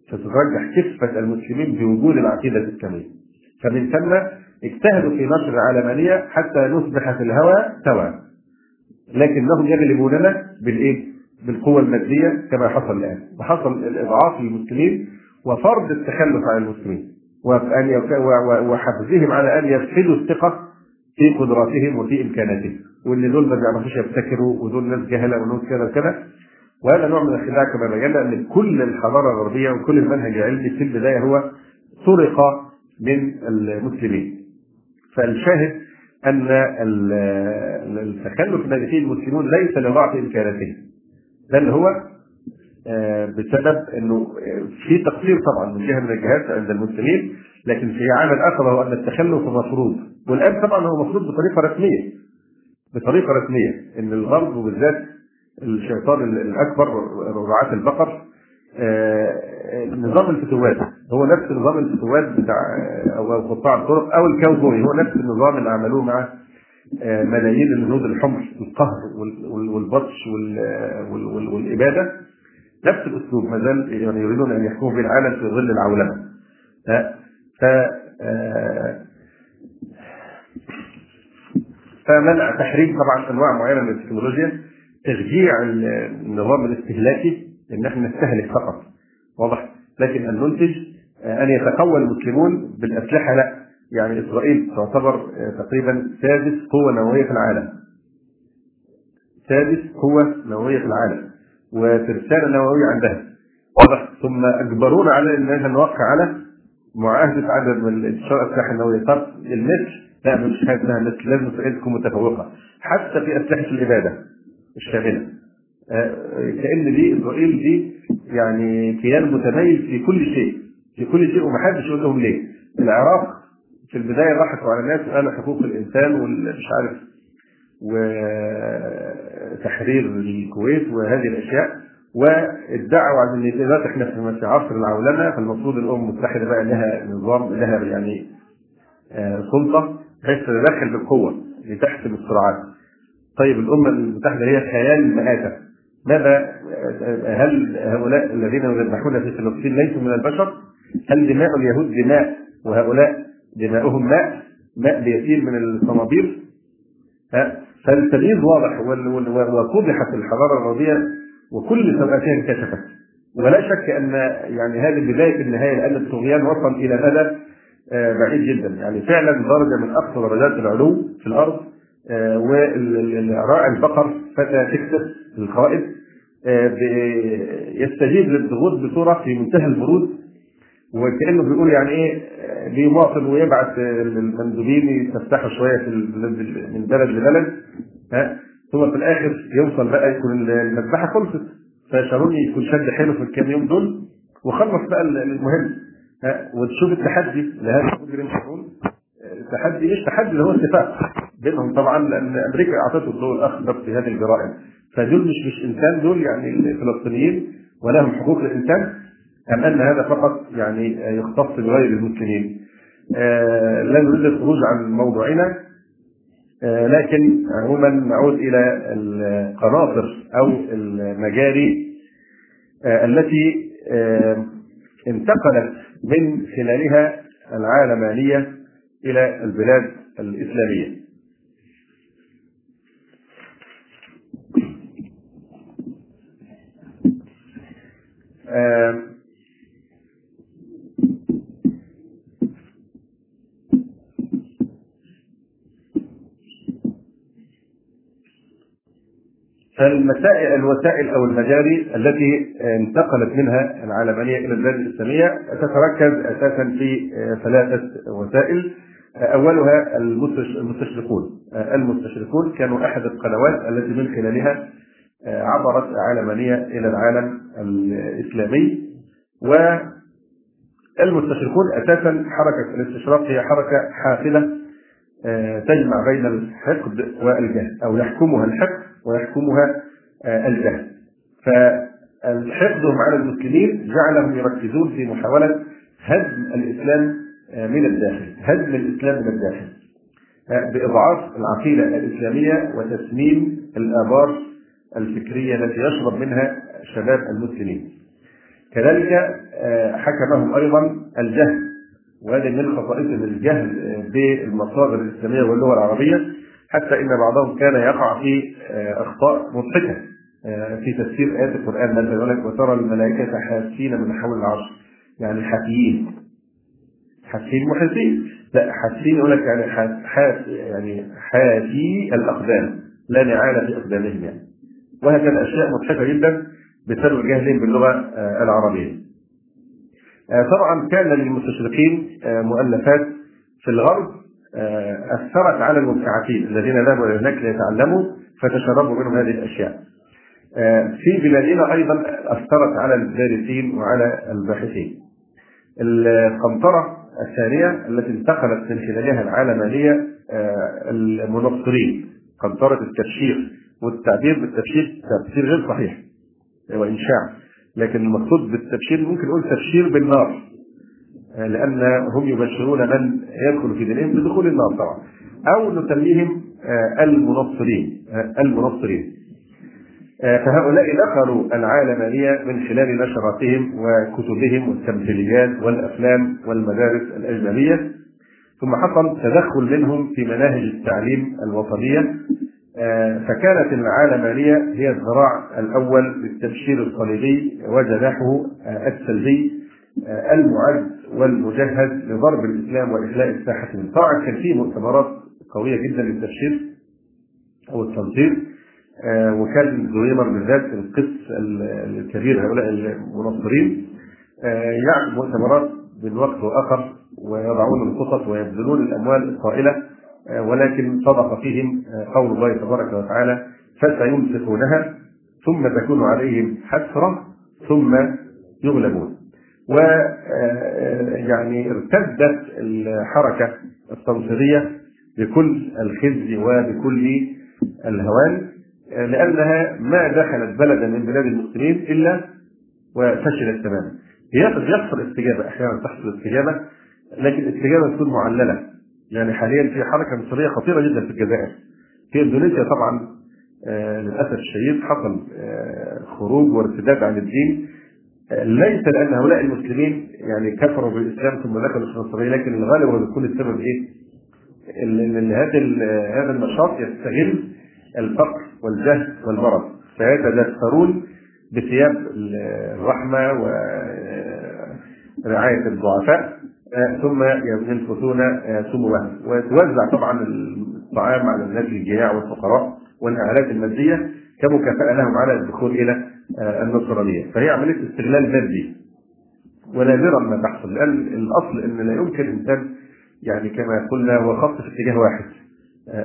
تترجح كفة المسلمين بوجود العقيدة الإسلامية. فمن ثم اجتهدوا في نشر العلمانيه حتى نصبح في الهوى سواء. لكنهم يغلبوننا بالإيه؟ بالقوة المادية كما حصل الآن. وحصل الإضعاف للمسلمين وفرض التخلف عن المسلمين. وأن وحفزهم على أن يفقدوا الثقة في قدراتهم وفي إمكاناتهم. وإن دول ما بيعرفوش يبتكروا ودول ناس جهلة وناس كذا وكذا. وهذا نوع من الخداع كما بينا ان كل الحضارة الغربية وكل المنهج العلمي في البداية هو سرق من المسلمين. فالشاهد أن التخلف الذي فيه المسلمون ليس لضعف امكاناتهم بل هو بسبب إنه في تقصير طبعا من جهة من الجهات عند المسلمين لكن في عامل اخر هو أن التخلف مفروض والآن طبعا هو مفروض بطريقة رسمية بطريقة رسمية إن الغرب وبالذات الشيطان الأكبر رعاة البقر نظام الفتوات. هو نفس نظام الفتوات بتاع أو قطاع الطرق أو الكاوبوي هو نفس النظام اللي عملوه مع ملايين الهنود الحمر القهر والبطش والإبادة. نفس الأسلوب ما زال يعني يريدون أن يحكموا بالعالم في ظل العولمة. ف فمنع تحريم طبعا أنواع معينة من التكنولوجيا تشجيع النظام الاستهلاكي. إن إحنا نستهلك فقط. واضح؟ لكن أن ننتج أن يتقوى المسلمون بالأسلحة لا. يعني إسرائيل تعتبر تقريبا سادس قوة نووية في العالم. سادس قوة نووية في العالم وترسانه نووية عندها. واضح؟ ثم اجبرونا على إن نوقع على معاهدة عدد من إنتشار الأسلحة النووية. طب المثل لا مش حاجة اسمها لازم اسرائيل تكون متفوقة. حتى في أسلحة الاباده الشامله كأن دي إسرائيل دي يعني كيان متميز في كل شيء في كل شيء ومحدش يقول لهم ليه. العراق في البداية ضحكوا على الناس وقالوا حقوق الإنسان والمش عارف وتحرير الكويت وهذه الأشياء وادعوا إن دلوقتي إحنا في عصر العولمة. فالمفروض الأمم المتحدة بقى لها نظام لها يعني آه، سلطة بحيث تتدخل بالقوة لتحسم الصراعات. طيب الامه المتحدة هي خيال مآتة. ماذا؟ هل هؤلاء الذين يذبحون في فلسطين ليسوا من البشر؟ هل دماء اليهود دماء وهؤلاء دماؤهم ماء؟ ماء بيسيل من الصنابير؟ فالتمييز واضح وفضحت الحضارة الغربية وكل سوءاتها انكشفت. ولا شك أن يعني هذه بدايه النهاية لأن الطغيان وصل إلى مدى آه، بعيد جدا. يعني فعلا درجه من أقصى درجات العلو في الأرض آه، وراعي البقر فتى تكسب القائد آه، يستجيب للضغوط بصورة في منتهى البرود وكأنه بيقول يعني إيه بيماطل ويبعث المندوبين يتفتحوا شوية في من بلد لبلد ها ثم في الآخر يوصل بقى يكون المذبحه خلصت. فشاروني يكون شد حلو في الكام يوم دول وخلص بقى المهم ها وتشوف التحدي لهذا المجرم شارون. التحدي مش تحدي اللي هو اتفاق بينهم طبعا لأن أمريكا أعطته الضوء الأخضر في هذه الجرائم. فدول مش مش إنسان دول يعني الفلسطينيين ولهم حقوق الإنسان أم أن هذا فقط يعني يختص بغير المسلمين. آه لا نريد الخروج عن موضوعنا. آه لكن عموما نعود إلى القناطر أو المجاري آه التي انتقلت من خلالها العالمانية إلى البلاد الإسلامية آه فالمسائل الوسائل أو المجاري التي انتقلت منها العالمانيه إلى البلاد الإسلامية تتركز أساسا في ثلاثة وسائل. أولها المستشرقون. المستشرقون كانوا أحد القنوات التي من خلالها عبرت العالمانية إلى العالم الإسلامي. والمستشرقون أساسا حركة الاستشراق هي حركة حافلة تجمع بين الحقد والجهل أو يحكمها الحقد ويحكمها آه، الجهل. فالحقد على المسلمين جعلهم يركزون في محاولة هدم الإسلام آه، من الداخل هدم الإسلام من الداخل آه، بإضعاف العقيدة الإسلامية وتسميم الآبار الفكرية التي يشرب منها شباب المسلمين. كذلك حكمهم أيضا الجهل وهذه من خصائصهم الجهل بالمصادر الإسلامية واللغة العربية حتى إن بعضهم كان يقع في آه، أخطاء مضحكة آه، في تفسير آيات القرآن. مثلا يقول لك وترى الملائكة حافين من حول العرش يعني حافيين حافين محسين لا حافين يقول لك يعني حاف يعني حافي الأقدام لا نعال في أقدامهم يعني. وهكذا أشياء مضحكة جدا بسبب جهلهم باللغة آه، العربية. طبعا كان للمستشرقين مؤلفات في الغرب آه، أثرت على المبتعثين الذين ذهبوا إلى هناك ليتعلموا فتشربوا منهم هذه الأشياء. آه، في بلادنا أيضا أثرت على الدارسين وعلى الباحثين. القنطرة الثانية التي انتقلت من خلالها العالمانيه آه، المنصرين قنطرة التبشير والتعبير بالتبشير تفسير غير صحيح. وانشاع لكن المقصود بالتبشير ممكن نقول تبشير بالنار. لأن هم يبشرون من يدخل في دينهم بدخول النار طبعا. أو نسميهم آه، المنصرين. آه، المنصرين. آه، فهؤلاء دخلوا العالمانية من خلال نشراتهم وكتبهم والتمثيليات والأفلام والمدارس الأجنبية. ثم حصل تدخل منهم في مناهج التعليم الوطنية. فكانت العالمانية هي الذراع الأول للتبشير الصليبي وجناحه السلبي المعد والمجهز لضرب الإسلام وإخلاء الساحة منه. طبعا كان في مؤتمرات قوية جدا للتبشير أو التنصير آه، وكان زويمر بالذات القس الكبير هؤلاء المنصرين آه، يعمل مؤتمرات من وقت واخر ويضعون الخطط ويبذلون الأموال الطائله آه، ولكن صدق فيهم قول الله تبارك وتعالى فسيمسكونها ثم تكون عليهم حسرة ثم يغلبون و يعني ارتدت الحركة التنصيرية بكل الخزي وبكل الهوان لأنها ما دخلت بلدا من بلاد المسلمين إلا وفشلت تماما. يحصل استجابة أحيانا تحصل استجابة لكن الاستجابة تكون معللة. يعني حاليا في حركة مصرية خطيرة جدا في الجزائر. في إندونيسيا طبعا آه للأسف الشديد حصل آه خروج وارتداد عن الدين آه ليس لأن هؤلاء المسلمين يعني كفروا بالإسلام ثم دخلوا في النصرانيه لكن الغالب هو بيكون السبب إيه؟ ان هذا هذا النشاط يستغل الفقر والجهل والمرض فيتدثرون بثياب الرحمة ورعايه الضعفاء ثم ينفثون سموها وتوزع طبعا الطعام على الناس الجياع والفقراء والاعلات المادية كمكافاه لهم على الدخول إلى النصرانيه فهي عملية استغلال مادي ونادرا ما تحصل. لأن الأصل إن لا يمكن إنسان يعني كما قلنا هو خط في اتجاه واحد.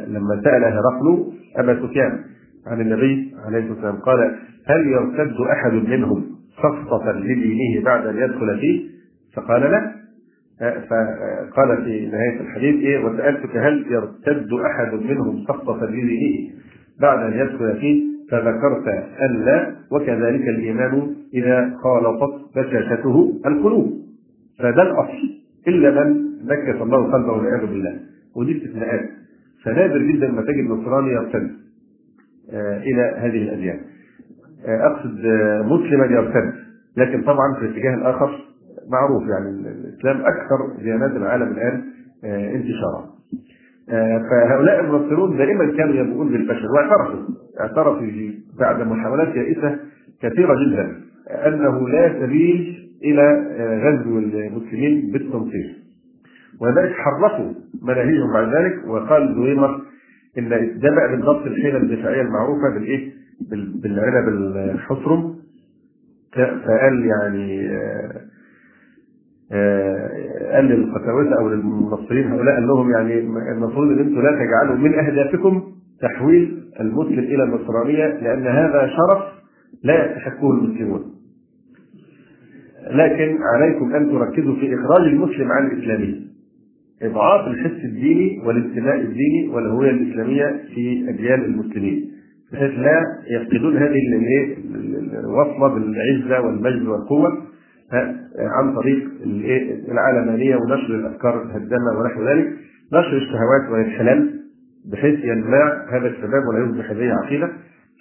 لما سال هرقل أبا سفيان عن النبي عليه الصلاة والسلام قال هل يرتد أحد منهم سقطه لدينه بعد أن يدخل فيه؟ فقال لا. فقال في نهاية الحديث إيه وسألتك هل يرتد أحد منهم سقطه لدينه بعد أن يدخل فيه؟ فذكرت أن لا وكذلك الإيمان إذا خالطت بشاشته القلوب. فده الأصل. إلا من نكس الله قلبه والعياذ بالله. ودي استثناءات. فنادر جدا ما تجد نصراني يرتد. آه إلى هذه الأديان. آه أقصد آه مسلما يرتد. لكن طبعا في الاتجاه الآخر معروف يعني الإسلام أكثر ديانات العالم الآن انتشارا. فهؤلاء المنصرون دائما كانوا يبوؤون بالفشل واعترفوا اعترفوا بعد محاولات يائسة كثيرة جدا أنه لا سبيل إلى غزو المسلمين بالتنصير. ولذلك حرفوا مناهجهم بعد ذلك وقال دويمر إن ده بقى بالضبط الحيلة الدفاعية المعروفة بالإيه؟ بالعنب الحصرم. فقال يعني قال للقساوسه أو للمنصرين هؤلاء قال لهم يعني المفروض ان أنتم لا تجعلوا من أهدافكم تحويل المسلم إلى النصرانية لأن هذا شرف لا يستحقه المسلمون. لكن عليكم أن تركزوا في إخراج المسلم عن الإسلامية. إضعاف الحس الديني والانتماء الديني والهوية الإسلامية في أجيال المسلمين. بحيث لا يفقدون هذه الوصلة بالعزة والمجد والقوة عن طريق العلمانيه ونشر الأفكار الهدامة ونحو ذلك. نشر الشهوات والانحلال بحيث ينباع هذا الشباب ولا يصبح لديه عقيدة.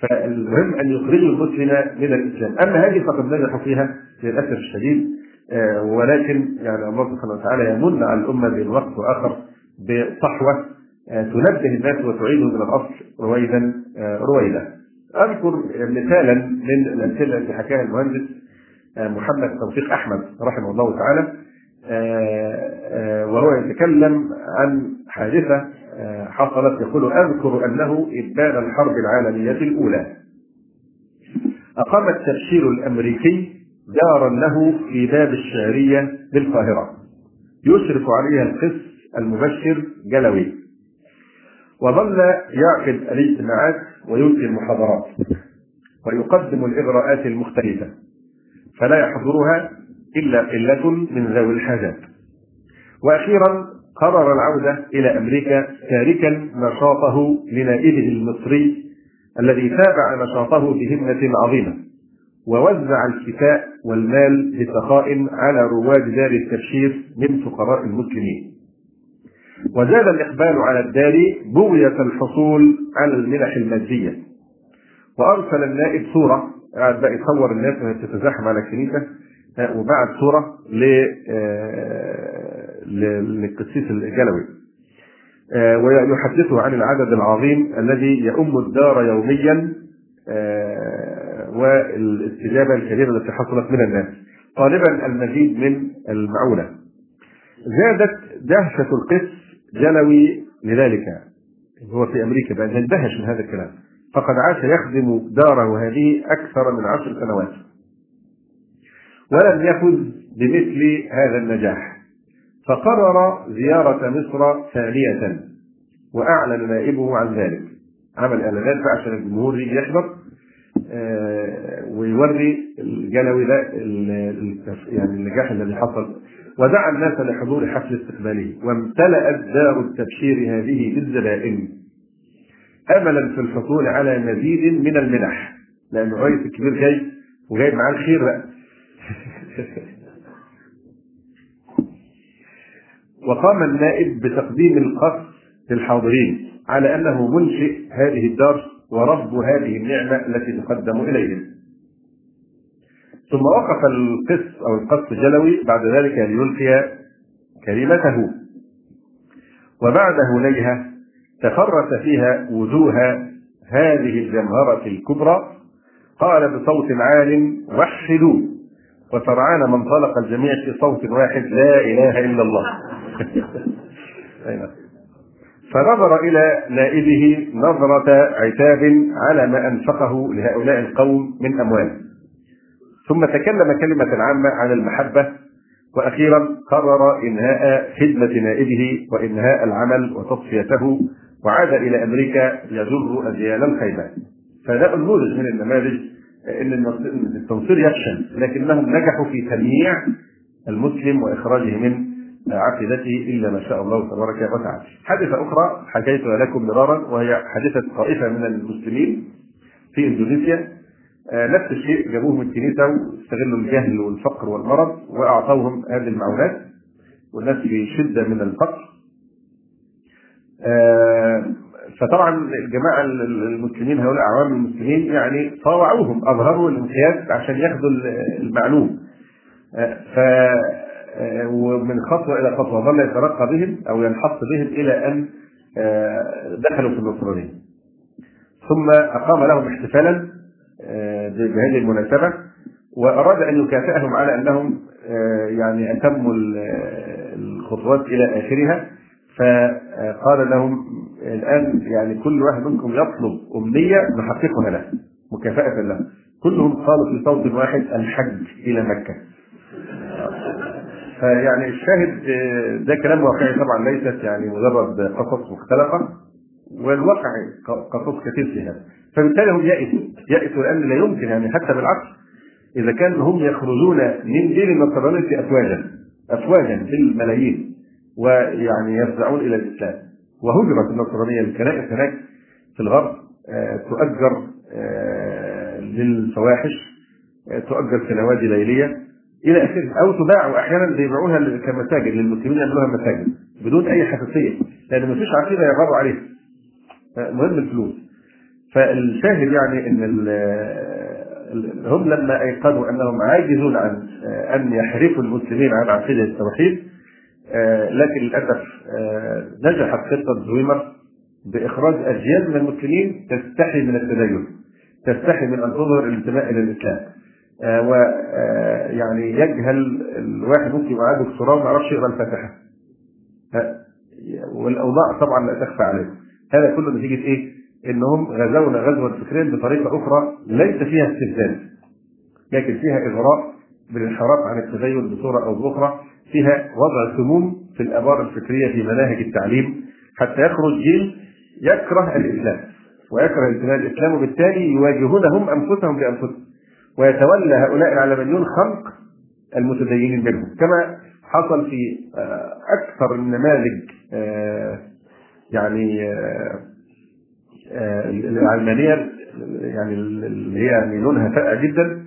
فالمهم أن يخرجوا المسلم من الإسلام. أما هذه فقد نجحوا فيها للأسف الشديد. ولكن يعني الله سبحانه وتعالى يمن على الأمة بين وقت وآخر بصحوة تنبه الناس وتعيدهم إلى الأصل. رويدا رويدا. أذكر مثالا من الأمثلة التي حكاها المهندس محمد توفيق أحمد رحمه الله تعالى وهو يتكلم عن حادثة حصلت يقول أذكر أنه إبان الحرب العالمية الأولى. اقام التبشير الأمريكي دارا له في باب الشعرية بالقاهرة. يشرف عليها القس المبشر جلوي. وظل يعقد الإجتماعات ويلقي المحاضرات. ويقدم الإغراءات المختلفة. فلا يحضرها إلا قلة من ذوي الحاجات. وأخيرا قرر العودة إلى أمريكا تاركا نشاطه لنائبه المصري الذي تابع نشاطه بهمة عظيمة ووزع الكفاء والمال بسخاء على رواد دار التبشير من فقراء المسلمين. وزاد الإقبال على الدار بغيه الحصول على المنح المادية. وأرسل النائب صورة قاعد بقى يصور الناس وهي بتتزاحم على الكنيسه وبعت صورة ل للقسيس الجلوي. ويحدثه عن العدد العظيم الذي يؤم الدار يوميا والاستجابة الكبيرة التي حصلت من الناس. طالبا المزيد من المعونة. زادت دهشة القس جلوي لذلك هو في أمريكا بقى اندهش من هذا الكلام. فقد عاش يخدم داره هذه أكثر من عشر سنوات. ولم يفز بمثل هذا النجاح. فقرر زيارة مصر ثانية وأعلن نائبه عن ذلك. عمل إعلانات عشان الجمهور يجي يحضر آه، ويوري الجلوي ده يعني النجاح الذي حصل. ودعا الناس لحضور حفل استقباله. وامتلأت دار التبشير هذه بالزبائن. أملا في الحصول على مزيد من المنح. لأن الرئيس الكبير جاي وجايب معاه الخير بقى. وقام النائب بتقديم القصد للحاضرين على أنه منشئ هذه الدار ورب هذه النعمة التي تقدم إليهم. ثم وقف القس أو القص جلوي بعد ذلك ليلقي كلمته. وبعد هنيهه تفرس فيها وجوه هذه الجمهرة الكبرى. قال بصوت عال وحدوا. وسرعان ما انطلق الجميع في صوت واحد لا إله إلا الله. فنظر إلى نائبه نظرة عتاب على ما أنفقه لهؤلاء القوم من أموال. ثم تكلم كلمة عامة عن المحبة. وأخيرا قرر إنهاء خدمة نائبه وإنهاء العمل وتصفيته. وعاد إلى أمريكا يجر اجيال الخيبات فده نموذج من النماذج إن التنصير يفشل لكنهم نجحوا في تمييع المسلم وإخراجه من عقيدته إلا ما شاء الله تبارك وتعالى. حادثة أخرى حكيتها لكم مرارا وهي حادثة طائفة من المسلمين في إندونيسيا. آه، نفس الشيء جابوه من الكنيسه واستغلوا الجهل والفقر والمرض وأعطوهم هذه المعونات والناس في شده من الفقر. فطبعا الجماعه المسلمين هؤلاء أعوام المسلمين يعني طاوعوهم أظهروا الانقياد عشان ياخذوا المعلوم. آه، ف آه، ومن خطوة إلى خطوة ظل يترقى بهم أو ينحط بهم إلى أن دخلوا في النصرانيه ثم أقام لهم احتفالا بهذه المناسبة وأراد أن يكافئهم على أنهم يعني أتموا الخطوات إلى آخرها. فقال لهم الآن يعني كل واحد منكم يطلب أمنية نحققها له مكافأة له. كلهم قالوا في صوت واحد الحج إلى مكة. فيعني الشاهد ده كلام واقعي طبعا ليست يعني مجرد قصص مختلقة والواقع قصص كثير في هذا فبالتالي هم يئسوا يئسوا لأن لا يمكن يعني حتى بالعكس إذا كان هم يخرجون من دين النصرانيه افواجا افواجا بالملايين ويعني يفزعون إلى الإسلام. وهجرت النصرانية الكنائس هناك في الغرب آه، تؤجر آه، للفواحش آه، تؤجر كنوادي ليلية إلى آخره. أو تباع واحيانا بيبيعوها كمساجد للمسلمين يعملوها مساجد بدون أي حساسية لأن ما فيش عقيدة يغروا عليها. مهم الفلوس. فالشاهد يعني إن هم لما أيقنوا أنهم عاجزون عن أن يحرفوا المسلمين عن عقيدة التوحيد لكن للأسف آه، نجحت خطة زويمر بإخراج أجيال من المسلمين تستحي من التدين تستحي من أن تظهر الانتماء إلى الإسلام. آه، ويعني يجهل الواحد ممكن يبقى عنده دكتوراه وما يعرفش يقرأ الفاتحة. والأوضاع طبعا لا تخفى عليه. هذا كله نتيجة إيه؟ إنهم غزونا غزوا فكريا بطريقة أخرى ليس فيها استفزاز لكن فيها إغراء بالانحراف عن التدين بصورة أو بأخرى. فيها وضع سموم في الابار الفكرية في مناهج التعليم حتى يخرج جيل يكره الإسلام ويكره انتماء الإسلام وبالتالي يواجهون هم أنفسهم بأنفسهم ويتولى هؤلاء العلمانيون خلق المتدينين منهم. كما حصل في آه، أكثر النماذج آه، يعني آه، العلمانية يعني اللي هي يعني لونها فاقع جدا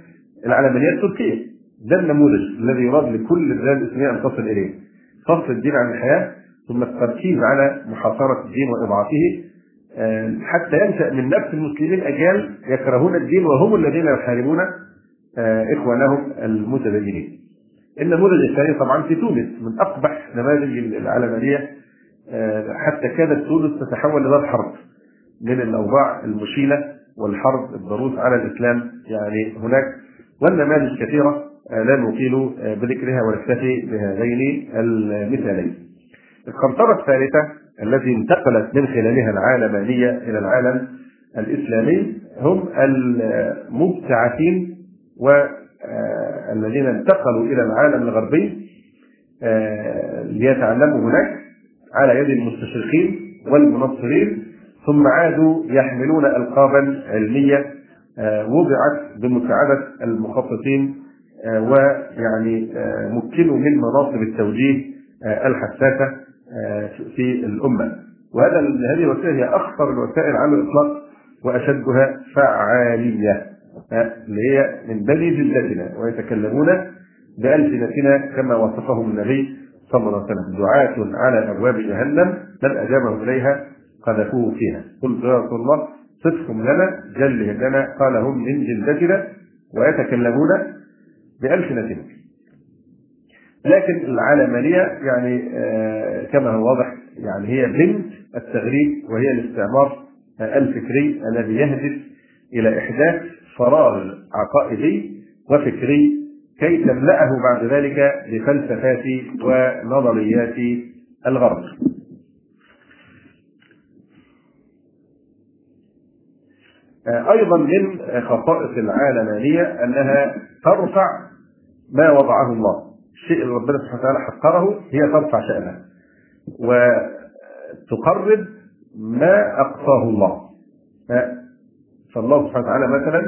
العلمانية التركية. ده النموذج الذي يراد لكل البلاد الاسلاميه أن تصل إليه فصل الدين عن الحياة ثم التركيز على محاصرة الدين وإضعافه آه، حتى ينشأ من نفس المسلمين أجيال يكرهون الدين وهم الذين يحاربون آه، اخوانهم المتدينين. النموذج الثاني طبعا في تونس من أقبح نماذج العلمانيه آه، حتى كادت تونس تتحول إلى حرب من الأوضاع المشيلة والحرب الضروس على الإسلام يعني هناك والنماذج كثيرة لا نطيل آه، بذكرها ونكتفي بهذين المثالين. القنطرة الثالثة التي انتقلت من خلالها العالمانية إلى العالم الإسلامي هم المبتعثين والذين آه، انتقلوا إلى العالم الغربي ليتعلموا هناك على يد المستشرقين والمنصرين ثم عادوا يحملون ألقابا علمية وضعت بمساعدة المخططين ويعني مكنوا من مناصب التوجيه الحساسة في الأمة. وهذا هذه الوسائل هي أخطر الوسائل على الإطلاق وأشدها فعالية اللي هي من بني جلدتنا ويتكلمون بألسنتنا كما وصفهم النبي صلى الله عليه وسلم. دعاة على أبواب جهنم من أجابه إليها قذفوه فيها. قلت يا رسول الله صفهم لنا جله لنا قال هم من جلدتنا ويتكلمون بألسنتنا لكن العلمانية يعني آه كما هو واضح يعني هي بنت التغريب وهي الاستعمار الفكري الذي يهدف إلى إحداث فراغ عقائدي وفكري كي تملأه بعد ذلك بفلسفات ونظريات الغرب. أيضا من خصائص العالمانية أنها ترفع ما وضعه الله. الشيء اللي ربنا سبحانه وتعالى حقره هي ترفع شأنه. وتقرب ما أقصاه الله. فالله سبحانه وتعالى مثلا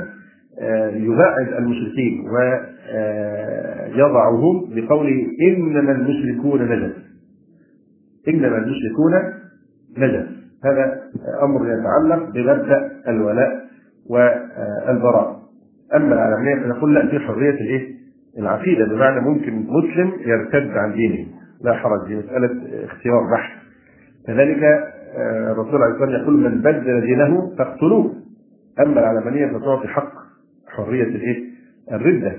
يبعد المشركين ويضعهم بقوله إنما المشركون نجس. إنما المشركون نجس. هذا أمر يتعلق بمبدأ الولاء والبراء. أما العالمية فنقول لا في حرية الإيه؟ العقيدة بمعنى ممكن مسلم يرتد عن دينه. لا حرج دي مسألة اختيار بحث. كذلك الرسول عليه الصلاة والسلام يقول من بدل دينه فاقتلوه. أما العلمانية فتعطي حق حرية الإيه؟ الردة.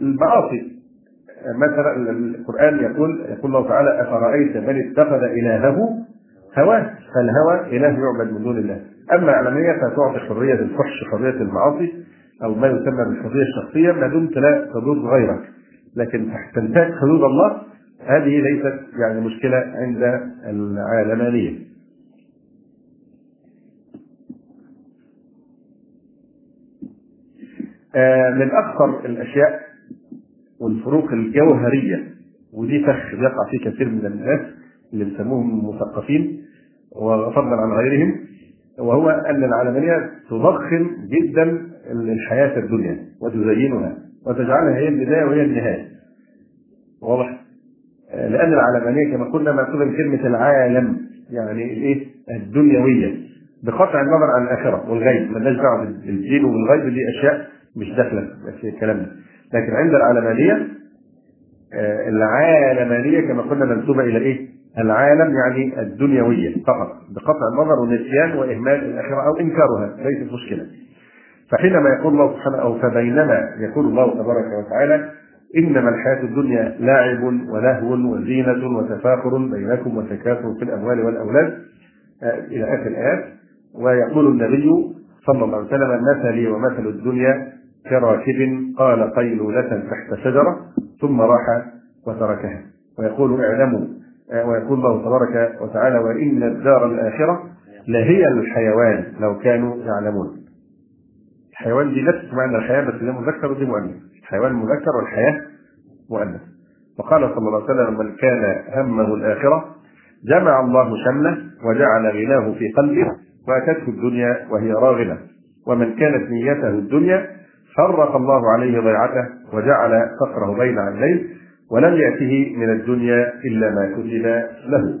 المعاصي مثلا القرآن يقول يقول الله تعالى أفرأيت من اتخذ إلهه هواه؟ فالهوى إله يعبد من دون الله. أما العلمانية فتعطي حرية الفحش حرية المعاصي أو ما يسمى بالحرية الشخصية ما دمت لا تضر غيرك. لكن تنتهك حدود الله هذه ليست يعني مشكلة عند العلمانية من أكثر الأشياء والفروق الجوهرية ودي فخ بيقع فيه كثير من الناس اللي بيسموهم مثقفين وفضلا عن غيرهم وهو أن العلمانيه تضخم جدا الحياة الدنيا وتزينها وتجعلها هي البداية وهي النهاية. واضح؟ لأن العلمانيه كما قلنا مأخوذة من كلمه العالم يعني الإيه؟ الدنيوية بقطع النظر عن الآخرة والغيب مالناش دعوة بالدين والغيب دي أشياء مش داخلة في كلامنا لكن عند العلمانيه العالمانيه كما قلنا منسوبه إلى إيه؟ العالم يعني الدنيوية فقط بقطع النظر ونسيان وإهمال الآخرة أو إنكارها ليست مشكلة. فحينما يقول الله سبحانه أو فبينما يقول الله تبارك وتعالى إنما الحياة الدنيا لاعب ولهو وزينة وتفاخر بينكم وتكاثر في الأموال والأولاد. إلى آخر الآيات. ويقول النبي صلى الله عليه وسلم مثلي ومثل الدنيا كراكب قال قيلولة تحت شجرة ثم راح وتركها. ويقول اعلموا ويقول الله تبارك وتعالى وإن الدار الآخرة لهي الحيوان لو كانوا يعلمون. الحيوان دي نفس معنى الحياة بس ده مذكر ودي مؤنث. الحيوان مذكر والحياة مؤنث. وقال صلى الله عليه وسلم من كان همه الآخرة جمع الله شمله وجعل غناه في قلبه وأتته الدنيا وهي راغبة. ومن كانت نيته الدنيا فرق الله عليه ضيعته وجعل فقره بين عينيه ولم يأته من الدنيا إلا ما كتب له.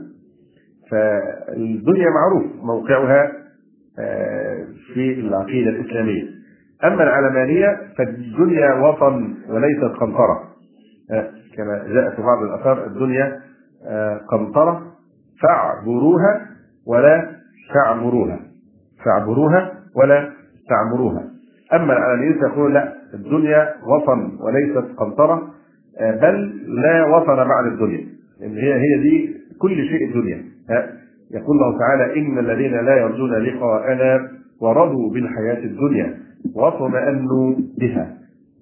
فالدنيا معروف موقعها في العقيدة الإسلامية. أما العلمانية فالدنيا وطن وليست قنطرة. كما جاء في بعض الآثار الدنيا قنطرة فاعبروها ولا تعمروها. فاعبروها ولا تعمروها. أما العلمانية تقول لا الدنيا وطن وليست قنطرة. بل لا وطن بعد الدنيا. لأن هي هي دي كل شيء الدنيا. يقول الله تعالى إن الذين لا يرجون لقاءنا ورضوا بالحياة الدنيا واطمأنوا بها.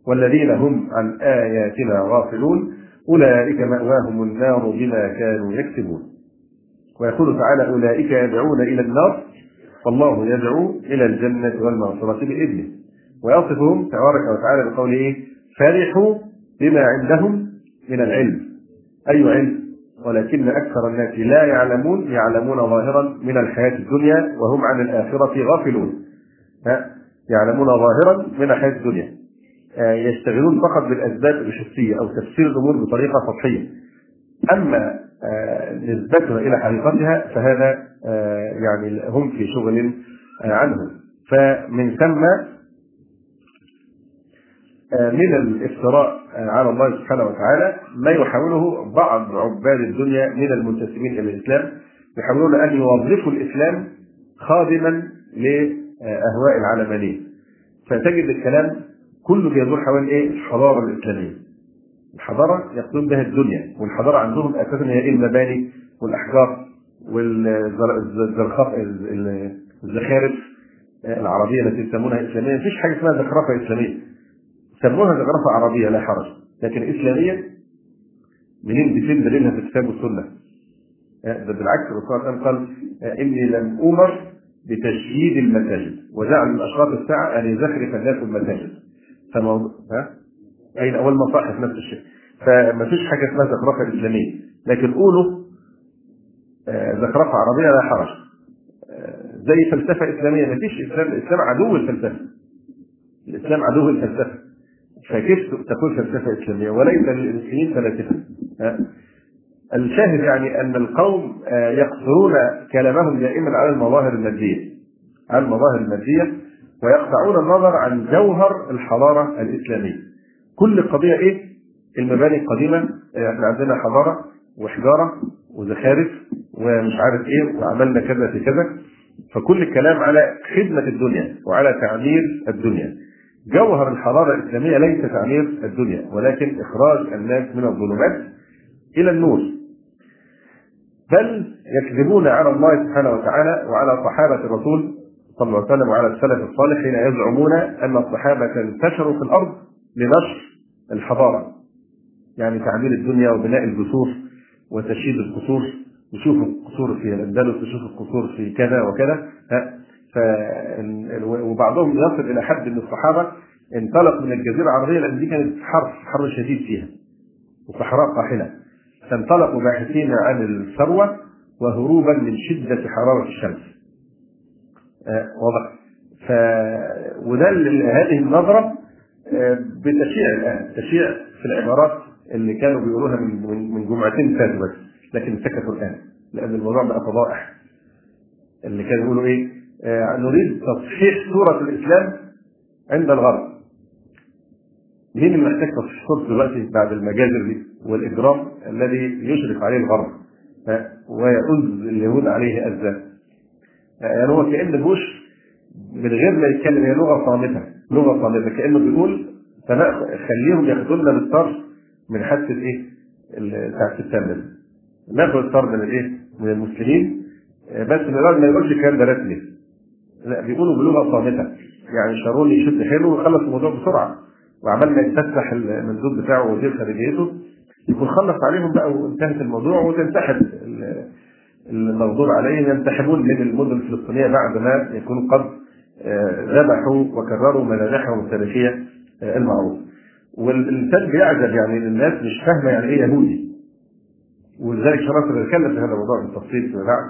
والذين هم عن آياتنا غافلون أولئك مأواهم النار بما كانوا يكسبون. ويقول تعالى أولئك يدعون إلى النار والله يدعو إلى الجنة والمغفرة بإذنه. ويصفهم تبارك وتعالى بقوله فرحوا بما عندهم من العلم. أي علم. ولكن أكثر الناس لا يعلمون يعلمون ظاهرا من الحياة الدنيا وهم عن الآخرة غافلون. يعلمون ظاهرا من الحياة الدنيا. آه، يشتغلون فقط بالأسباب الحسية أو تفسير الأمور بطريقة سطحية. أما آه، نسبتها إلى حقيقتها فهذا آه، يعني هم في شغل عنه فمن ثم من الافتراء على الله سبحانه وتعالى ما يحاوله بعض عباد الدنيا من المنتسبين إلى الإسلام يحاولون أن يوظفوا الإسلام خادما لأهواء العلمانيه فتجد الكلام كله بيدور حوالين إيه؟ الحضارة الإسلامية. الحضارة يقصدون بها الدنيا والحضارة عندهم أساسا هي إيه المباني والأحجار والزخارف الزخارف العربية التي يسمونها إسلامية مفيش حاجة اسمها زخرفه إسلامية سموها زخرفة عربية لا حرج. لكن إسلامية منين فين دليلها في الكتاب والسنة آه، ده بالعكس الرسول صلى قال آه، إني لم أمر بتشييد المساجد وجعل من أشراط الساعة أن يزخرف الناس المساجد. فموضوع ها؟ أين أول مصاحف نفس الشيء؟ فما فيش حاجة اسمها زخرفة إسلامية. لكن قولوا آه، زخرفة عربية لا حرج. زي فلسفة إسلامية ما فيش إسلام الإسلام عدو الفلسفة. الإسلام عدو الفلسفة. فكيف تكون فلسفه إسلامية؟ وليس للمسلمين فلاسفه الشاهد يعني أن القوم آه، يقصرون كلامهم دائما على المظاهر المادية على المظاهر المادية ويقطعون النظر عن جوهر الحضارة الإسلامية. كل قضية إيه؟ المباني القديمة آه، إحنا عندنا حضارة وحجارة وزخارف ومش عارف إيه وعملنا كذا في كذا. فكل الكلام على خدمة الدنيا وعلى تعمير الدنيا. جوهر الحضاره الإسلامية ليس تعمير الدنيا ولكن إخراج الناس من الظلمات إلى النور. بل يكذبون على الله سبحانه وتعالى وعلى صحابة الرسول صلى الله عليه وسلم وعلى السلف الصالح حين يزعمون أن الصحابة انتشروا في الأرض لنشر الحضارة. يعني تعمير الدنيا وبناء الجسور وتشييد القصور. نشوف القصور في الأندلس نشوف القصور في كذا وكذا. ف وبعضهم يصل إلى حد إن الصحابة انطلق من الجزيرة العربية لأن دي كانت حر حر شديد فيها وصحراء قاحلة. فانطلقوا باحثين عن الثروة وهروبا من شدة حرارة الشمس. آه واضح. ف وده هذه النظرة آه بتشيع الآن. تشيع في العبارات اللي كانوا بيقولوها من من جمعتين فاتوا بس لكن سكتوا الآن لأن الموضوع بقى فضائح. اللي كانوا يقولوا إيه؟ نريد تصحيح صورة الإسلام عند الغرب. مين اللي محتاج تصحيح صورته دلوقتي بعد المجازر دي والإجرام الذي يشرف عليه الغرب؟ ويؤذ اليهود عليه أذى يعني هو كأن بوش من غير ما يتكلم هي لغة صامتة لغة صامتة. كأنه بيقول خليهم ياخدونا بالطرف من حادثة إيه؟ بتاع سبتمبر ناخد الطرف من الإيه؟ من المسلمين. بس من ما يقولش الكلام ده رسمي. لا بيقولوا بلغة صامتة يعني شارون يشد حيله ويخلص الموضوع بسرعة وعمال ما يفتح المندوب بتاعه وزير خارجيته يكون خلص عليهم بقى وانتهت الموضوع وتنسحب المغضوب عليهم ينسحبون من المدن الفلسطينية بعد ما يكونوا قد آه، ذبحوا وكرروا مذابحهم التاريخية آه، المعروفه. والإنسان بيعجب يعني الناس مش فاهمة يعني إيه يهودي. ولذلك شرف بنتكلم في هذا الموضوع بالتفصيل فيما بعد.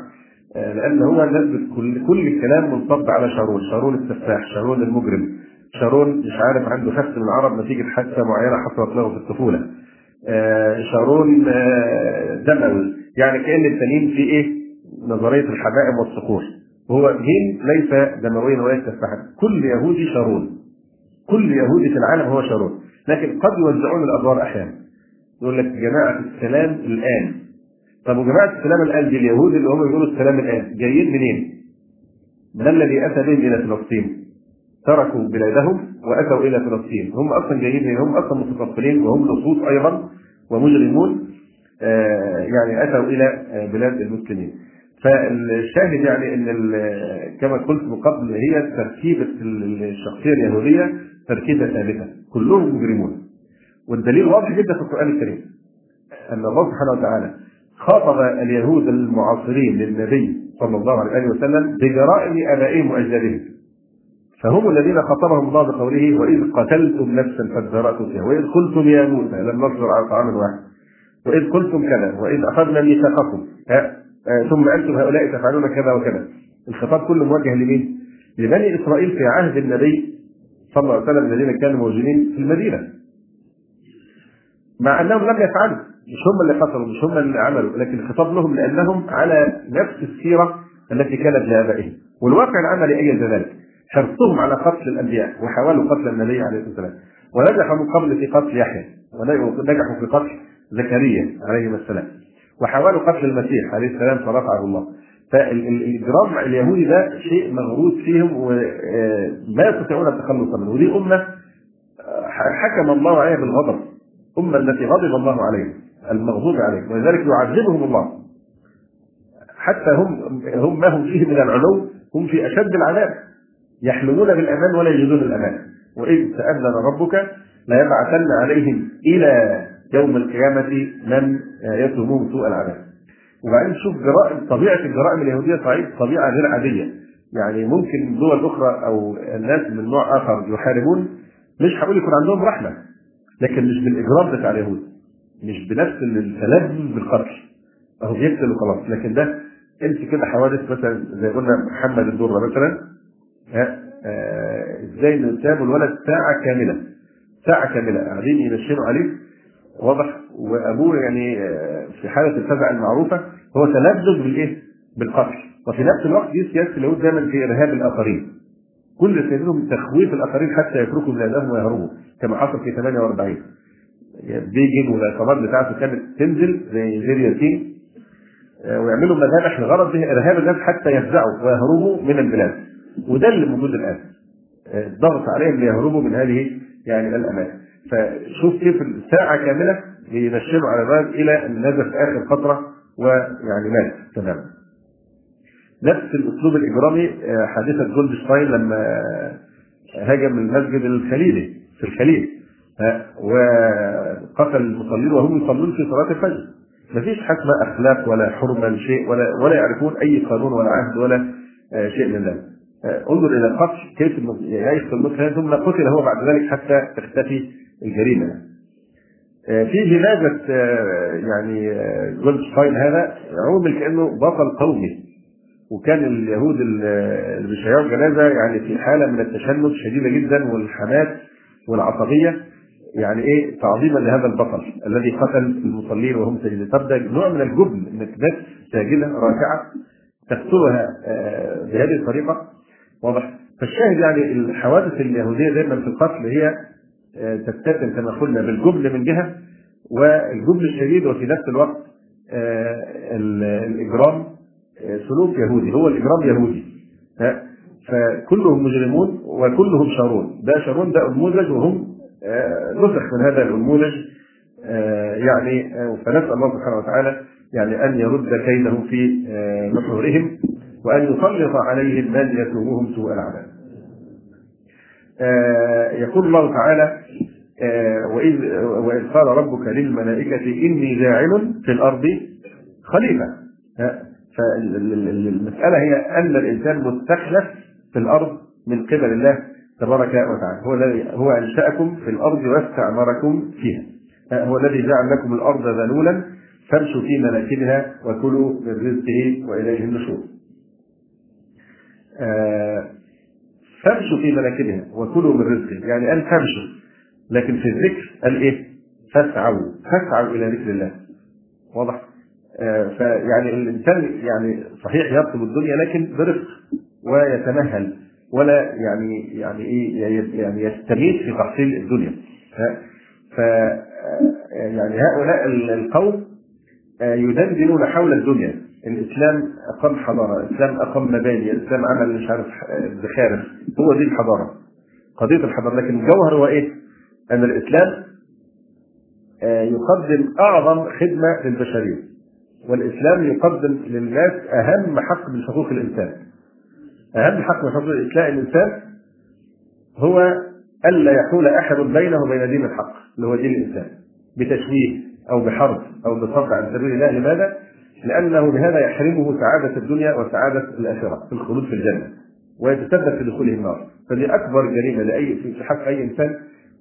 آه، لأن هو الناس كل كل الكلام منصب على شارون، شارون السفاح، شارون المجرم، شارون مش عارف عنده خف من العرب نتيجة حادثة معينة حصلت له في الطفوله. آه، شارون آه، دموي، يعني كأن التانيين في إيه؟ نظرية الحمائم والصقور. وهو دين ليس دمويا وليس سفاحا، كل يهودي شارون. كل يهودي في العالم هو شارون، لكن قد يوزعون الأدوار أحيانا. يقول لك جماعة السلام الآن طب وجماعة السلام الآن دي اليهود اللي هم بيقولوا السلام الآن جايين منين؟ من الذي أتى بهم إلى فلسطين؟ تركوا بلادهم وأتوا إلى فلسطين، هم أصلا جايين من هم أصلا متطفلين وهم لصوص أيضا ومجرمون آه يعني أتوا إلى آه بلاد المسلمين. فالشاهد يعني إن كما قلت من قبل هي تركيبة الشخصية اليهودية تركيبة ثابتة، كلهم مجرمون. والدليل واضح جدا في القرآن الكريم. أن الله سبحانه وتعالى خاطب اليهود المعاصرين للنبي صلى الله عليه وسلم بجرائم أبائهم وأجدادهم. فهم الذين خاطبهم الله بقوله وإذ قتلتم نفسا فادارأتم فيها وإذ قلتم يا موسى لن نصبر على طعام واحد وإذ قلتم كذا وإذ أخذنا ميثاقكم ثم أنتم هؤلاء تفعلون كذا وكذا. الخطاب كله موجه لمين؟ لبني إسرائيل في عهد النبي صلى الله عليه وسلم الذين كانوا موجودين في المدينة. مع أنهم لم يفعلوا. مش هم اللي قتلوا مش هم اللي عملوا لكن الخطاب لهم لأنهم على نفس السيرة التي كانت لآبائهم. والواقع العملي ايد ذلك. حرصهم على قتل الأنبياء وحاولوا قتل النبي عليه الصلاة والسلام. ونجحوا من قبل في قتل يحيى ونجحوا في قتل زكريا عليه السلام. وحاولوا قتل المسيح عليه السلام فرفعه الله. فالاجرام اليهودي ده شيء مغروس فيهم وما يستطيعون التخلص منه. ودي أمة حكم الله عليها بالغضب. أمة التي غضب الله عليها. المغضوب عليهم. ولذلك يعذبهم الله. حتى هم هم ما هم فيه من العلو هم في أشد العذاب. يحلمون بالأمان ولا يجدون الأمان. واذ تأذن ربك ليبعثن عليهم إلى يوم القيامة من يتهمون سوء العذاب. وبعدين شوف جرائم طبيعة الجرائم اليهودية صحيح طبيعة غير عادية. يعني ممكن دول أخرى أو الناس من نوع آخر يحاربون مش هقول يكون عندهم رحمة لكن مش بالإجرام بتاع اليهود. مش بنفس التلذذ بالقتل. أهو بيقتل وخلاص لكن ده أنت كده حوادث مثلا زي قلنا محمد الدره مثلا ها إزاي انه سابوا الولد ساعة كاملة؟ ساعة كاملة. قاعدين ينشنوا عليه. واضح. وأبوه يعني في حالة الفزع المعروفة هو تلذذ بالإيه؟ بالقتل. وفي نفس الوقت دي سياسة اليهود دايما في إرهاب الآخرين. كل سياستهم تخويف الآخرين حتى يتركوا بلادهم ويهربوا كما حصل في 48 بيجن والعصابات بتاعته كانت تنزل زي زير ياسين ويعملوا مذابح لغرض إرهاب الناس حتى يفزعوا ويهربوا من البلاد. وده اللي موجود الآن. الضغط عليهم ليهربوا من هذه يعني الاماكن فشوف كيف الساعة كاملة بينشنوا على البلد إلى أن نزل في آخر فترة ويعني مات. تماما نفس الأسلوب الإجرامي حادثه جولدشتاين لما هاجم المسجد الخليلي في الخليل. وقتل المصلين وهم يصلون في صلاة الفجر. مفيش حاجة أخلاق ولا حرمة لشيء ولا ولا يعرفون أي قانون ولا عهد ولا شيء من ذلك. انظر إلى القتل كيف يقتل المسلم ثم قتل هو بعد ذلك حتى تختفي الجريمة. في جنازة يعني جولدشتاين هذا عمل كأنه بطل قومي. وكان اليهود اللي بيشيعوا الجنازة يعني في حالة من التشنج شديدة جدا والحماس والعصبية. يعني إيه؟ تعظيما لهذا البطل الذي قتل المصلين وهم ساجدين طب ده نوع من الجبن إنك ناس ساجده راكعه تقتلها بهذه الطريقة. واضح؟ فالشاهد يعني الحوادث اليهودية دائما في القتل هي تتسم كما قلنا بالجبن من جهة والجبن الشديد وفي نفس الوقت الإجرام سلوك يهودي هو الإجرام يهودي. فكلهم مجرمون وكلهم شارون. ده شارون ده نموذج وهم نسخ من هذا النموذج يعني فنسأل الله سبحانه وتعالى يعني أن يرد كيده في نحورهم وأن يسلط عليهم من يسومهم سوء العذاب. يقول الله تعالى وإذ وإذ قال ربك للملائكة إني جاعل في الأرض خليفة فالمسألة هي أن الإنسان مستخلف في الأرض من قبل الله تبارك وتعالى. هو الذي هو أنشأكم في الأرض واستعمركم فيها. هو الذي جعل لكم الأرض ذلولا فامشوا في مناكبها وكلوا من رزقه وإليه النشور. فامشوا في مناكبها وكلوا من رزقه. يعني أن تمشوا. لكن في الذكر قال إيه؟ فاسعوا. فاسعوا إلى ذكر الله. واضح؟ آه فيعني الإنسان يعني صحيح يطلب الدنيا لكن برفق ويتمهل. ولا يعني يعني إيه يعني يستميت في تحصيل الدنيا. ف يعني هؤلاء القوم يدندنون حول الدنيا. الإسلام اقام حضارة الإسلام اقام مباني الإسلام عمل مش عارف زخارف هو دي الحضارة قضية الحضارة. لكن الجوهر هو إيه؟ أن الإسلام يقدم أعظم خدمة للبشرية والإسلام يقدم للناس أهم حق من حقوق الإنسان. أهم حق من حقوق الاسلام الإنسان هو الا يحول أحد بينه وبين دين الحق اللي هو دين الإنسان بتشويه أو بحرب أو بصد عن سبيل الله. لماذا؟ لأنه بهذا يحرمه سعادة الدنيا وسعادة الآخرة في الخلود في الجنة ويتسبب في دخوله النار. فدي أكبر جريمة لأي في حق أي إنسان.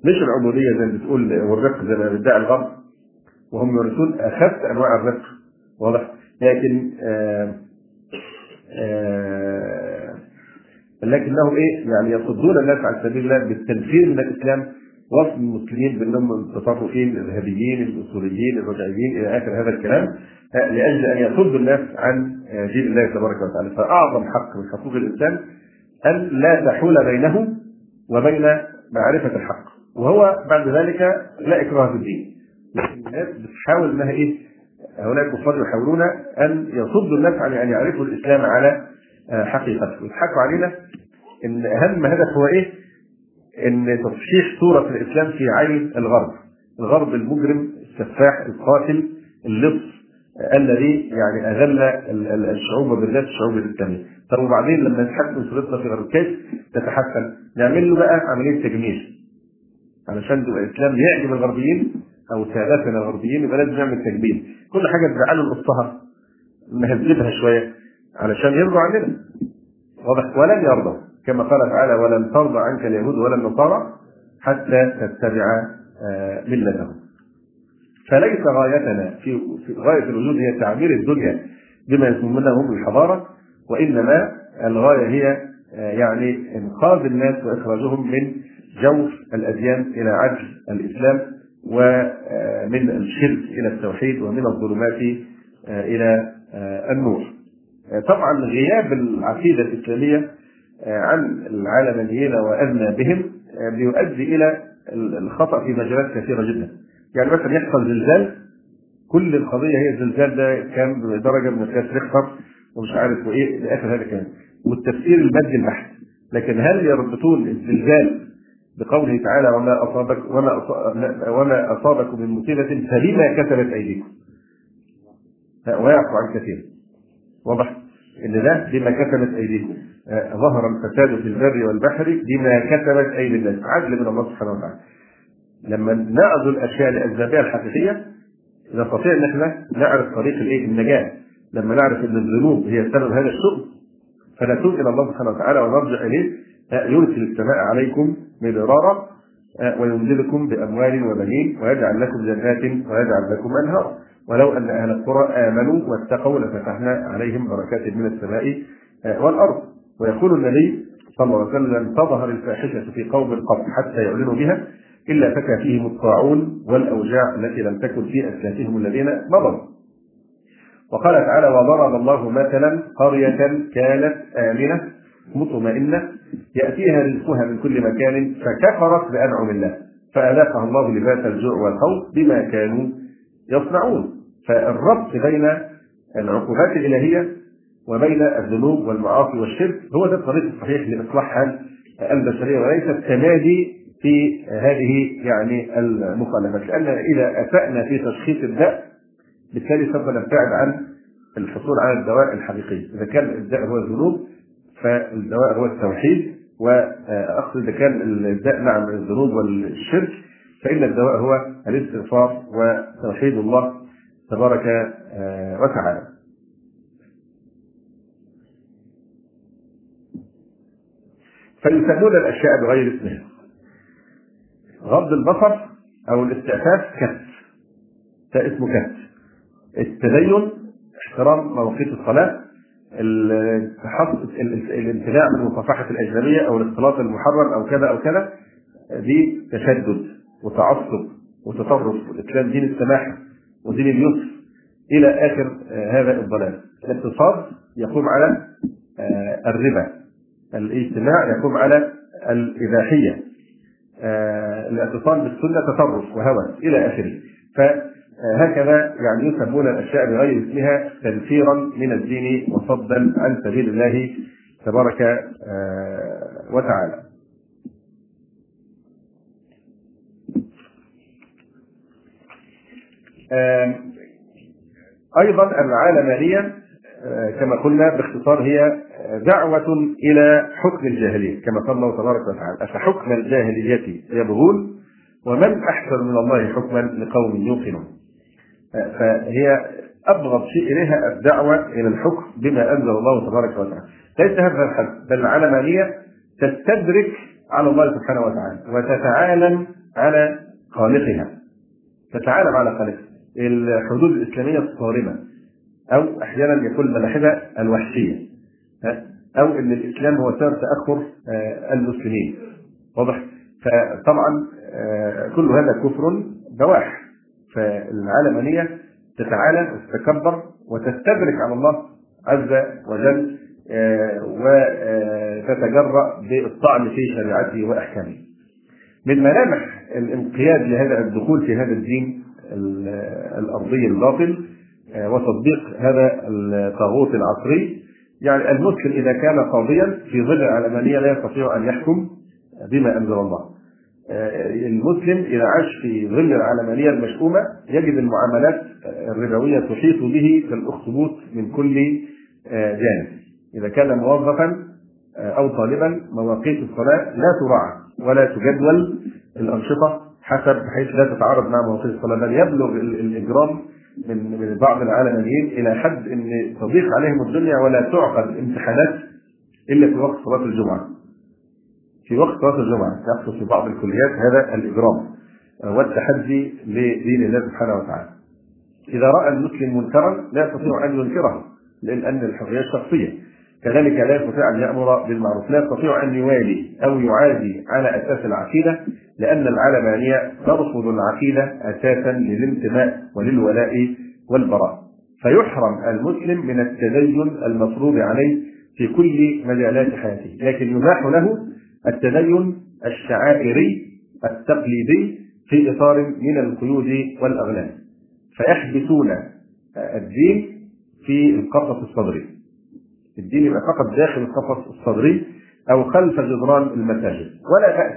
مش العبودية زي ما بتقول والرفق زي ما بيدعي الغرب وهم يورثون أخف أنواع الرق واضح؟ لكن آآ آآ لكنهم إيه؟ يعني يصدون الناس عن سبيل الله بالتنفير من الإسلام وصف المسلمين بأنهم المتطرفين الإرهابيين الاصوليين الرجعيين إلى آخر هذا الكلام لأجل أن يصدوا الناس عن دين الله تبارك وتعالى. فأعظم حق من حقوق الإنسان أن لا تحول بينه وبين معرفة الحق وهو بعد ذلك لا إكراه في الدين. لكن الناس بتحاول إنها إيه؟ هؤلاء الكفار يحاولون أن يصدوا الناس عن ان يعرفوا الإسلام على حقيقته. ويضحكوا علينا إن أهم هدف هو إيه؟ إن تصحيح صورة الإسلام في عين الغرب. الغرب المجرم السفاح القاتل اللص الذي يعني اغل الشعوب وبالذات الشعوب الاسلاميه طب وبعدين لما نتحسن صورتنا في غرب كيف تتحسن؟ نعمل له بقى عملية تجميل علشان تبقى الإسلام يعجب الغربيين أو سادتنا الغربيين يبقى لازم نعمل تجميل كل حاجة تزعله نقصها نهذبها شوية. علشان يرضوا عننا. واضح؟ ولن يرضوا. كما قال تعالى ولن ترضى عنك اليهود ولا النصارى حتى تتبع ملتهم. فليس غايتنا في غاية الوجود هي تعمير الدنيا بما يسمونه الحضارة وإنما الغاية هي يعني إنقاذ الناس وإخراجهم من جوف الأديان إلى عدل الإسلام ومن الشرك إلى التوحيد ومن الظلمات إلى النور. طبعا غياب العقيدة الإسلامية عن العالميين وأدنى بهم بيؤدي إلى الخطأ في مجالات كثيرة جدا. يعني مثلا يحصل زلزال كل القضية هي الزلزال ده كام درجه من قياس ريختر ومش عارف وإيه لآخر هذا الكلام. والتفسير المادي البحت. لكن هل يربطون الزلزال بقوله تعالى وما اصابك وما وما أصابكم من مصيبة فبما كسبت أيديكم. ويعفو عن كثير. واضح؟ إن ده بما كسبت أيديكم. آه ظهر الفساد في البر والبحر بما كسبت أيدي الناس، عدل من الله سبحانه وتعالى. لما ناخذ الأشياء لاسبابها الحقيقية نستطيع إن إحنا نعرف طريق الإيه؟ النجاة. لما نعرف إن الذنوب هي سبب هذا الشؤم فنتوب إلى الله سبحانه وتعالى ونرجع إليه يرسل السماء عليكم مدرارا ويمددكم بأموال وبنين ويجعل لكم جنات ويجعل لكم انهارا ولو أن أهل القرى آمنوا واتقوا لفتحنا عليهم بركات من السماء والأرض. ويقول النبي صلى الله عليه وسلم تظهر الفاحشة في قوم قط حتى يعلنوا بها إلا فكى فيهم الطاعون والأوجاع التي لم تكن في أسلافهم الذين مضوا. وقال تعالى وضرب الله مثلا قرية كانت آمنة مطمئنة يأتيها رزقها من كل مكان فكفرت بأنعم الله فأذاقها الله لباس الجوع والخوف بما كانوا يصنعون. فالربط بين العقوبات الإلهية وبين الذنوب والمعاصي والشرك هو ده الطريق الصحيح لإصلاح حال البشرية وليس التمادي في هذه يعني المخالفات. لأن إذا أسأنا في تشخيص الداء بالتالي سوف نبتعد عن الحصول على الدواء الحقيقي، إذا كان الداء هو الذنوب فالدواء هو التوحيد وأقصد إذا كان الداء نعم الذنوب والشرك فإن الدواء هو الاستغفار وتوحيد الله تبارك وتعالى. فيسمون الأشياء بغير اسمها. غض البصر أو الاستعفاف كف. ده اسمه كف. التدين احترام مواقيت الصلاة الامتناع من مصافحة الأجنبية أو الاختلاط المحرم أو كذا أو كذا دي تشدد وتعصب وتطرف والإسلام دين السماحة ودين اليسر إلى آخر هذا الضلال. الاقتصاد يقوم على الربا. الاجتماع يقوم على الإباحية. الاعتصام بالسنة تطرف وهوى إلى آخره. هكذا يعني يسمون الأشياء بغير اسمها تنفيرا من الدين وصدا عن سبيل الله تبارك وتعالى. أيضا العالمانيه كما قلنا باختصار هي دعوة إلى حكم الجاهلية كما قال الله تبارك وتعالى أفحكم الجاهلية يبغون ومن أحسن من الله حكما لقوم يوقنون فهي أبغض شيء إليها الدعوة إلى الحكم بما أنزل الله تبارك وتعالى. ليس هذا الحد بل العلمانيه تستدرك على الله سبحانه وتعالى وتتعالم على خالقها. تتعالم على خالقها. الحدود الإسلامية الصارمة أو أحيانا يكون ملاحدها الوحشية أو إن الإسلام هو سبب تأخر آه، المسلمين. واضح؟ فطبعا آه، كل هذا كفر بواح. فالعلمانيه تتعالى وتتكبر وتستدرك على الله عز وجل آه، وتتجرأ بالطعن في شريعته وأحكامه. من ملامح الانقياد لهذا الدخول في هذا الدين الارضي الباطل آه، وتطبيق هذا الطاغوت العصري يعني المسلم إذا كان قاضيا في ظل العلمانيه لا يستطيع أن يحكم بما أنزل الله. آه، المسلم إذا عاش في ظل العلمانيه المشؤومة يجد المعاملات الربوية تحيط به كالأخطبوط من كل جانب. إذا كان موظفا أو طالبا مواقيت الصلاة لا تراعى ولا تجدول الأنشطة حسب بحيث لا تتعارض مع مواقيت الصلاة بل يبلغ الإجرام من من بعض العالميين إلى حد إن تضيق عليهم الدنيا ولا تعقد امتحانات إلا في وقت صلاة الجمعة. في وقت صلاة الجمعة يحصل في بعض الكليات هذا الإجرام والتحدي لدين الله سبحانه وتعالى. إذا رأى المسلم منكرا لا يستطيع أن ينكره لأن الحرية الشخصية كذلك لا يستطيع أن يأمر بالمعروف. لا يستطيع أن يوالي أو يعادي على أساس العقيدة لأن العلمانيه ترفض العقيدة أساسا للانتماء وللولاء والبراء. فيحرم المسلم من التدين المفروض عليه في كل مجالات حياته. لكن يباح له التدين الشعائري التقليدي في إطار من القيود والأغلال. فيحبسون الدين في القفص الصدري. الدين يبقى فقط داخل القفص الصدري أو خلف جدران المساجد. ولا بأس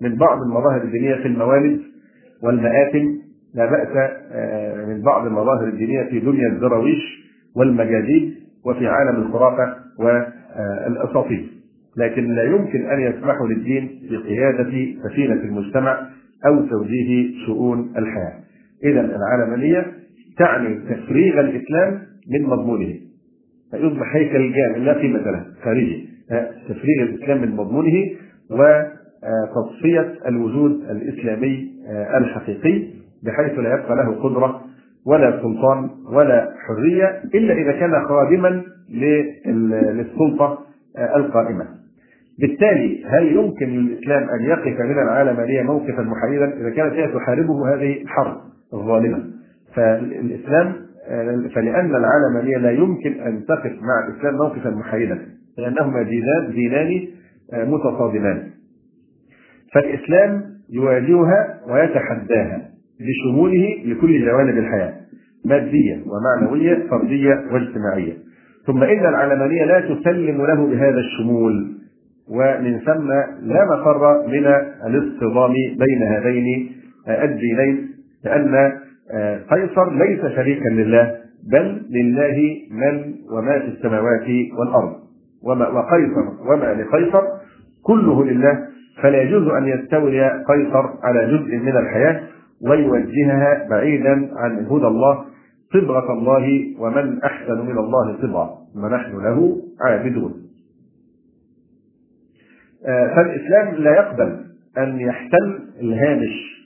من بعض المظاهر الدينية في الموالد والمآتم. لا بأس آه، من بعض المظاهر الدينية في دنيا الدراويش والمجاديد وفي عالم الخرافة والأساطير. لكن لا يمكن أن يسمحوا للدين بقيادة سفينة المجتمع أو توجيه شؤون الحياة. إذا العالمانيه تعني تفريغ الإسلام من مضمونه. فيصبح هيكل جامع لا قيمة له خارجي. تفريغ الإسلام من مضمونه وتصفية الوجود الإسلامي آه، الحقيقي بحيث لا يبقى له قدرة ولا سلطان ولا حرية إلا إذا كان خادما للسلطة آه، القائمة. بالتالي هل يمكن للإسلام أن يقف من العالمانية موقفا محايدا إذا كانت هي تحاربه هذه الحرب الظالمة. فالإسلام فلأن العالمانية لا يمكن أن تقف مع الإسلام موقفا محايدا لأنهما دينان دينان آه، متصادمان. فالإسلام يواجهها ويتحداها بشموله لكل جوانب الحياة مادية ومعنوية فردية واجتماعية ثم إن العلمانية لا تسلم له بهذا الشمول ومن ثم لا مفر من الاصطدام بين هذين الدينين لأن قيصر ليس شريكا لله بل لله من وما في السماوات والأرض. وما وقيصر وما لقيصر كله لله فلا يجوز أن يستولي قيصر على جزء من الحياة ويوجهها بعيدا عن هدى الله صبغة الله ومن أحسن من الله صبغة ونحن له عابدون. آه، فالإسلام لا يقبل أن يحتل الهامش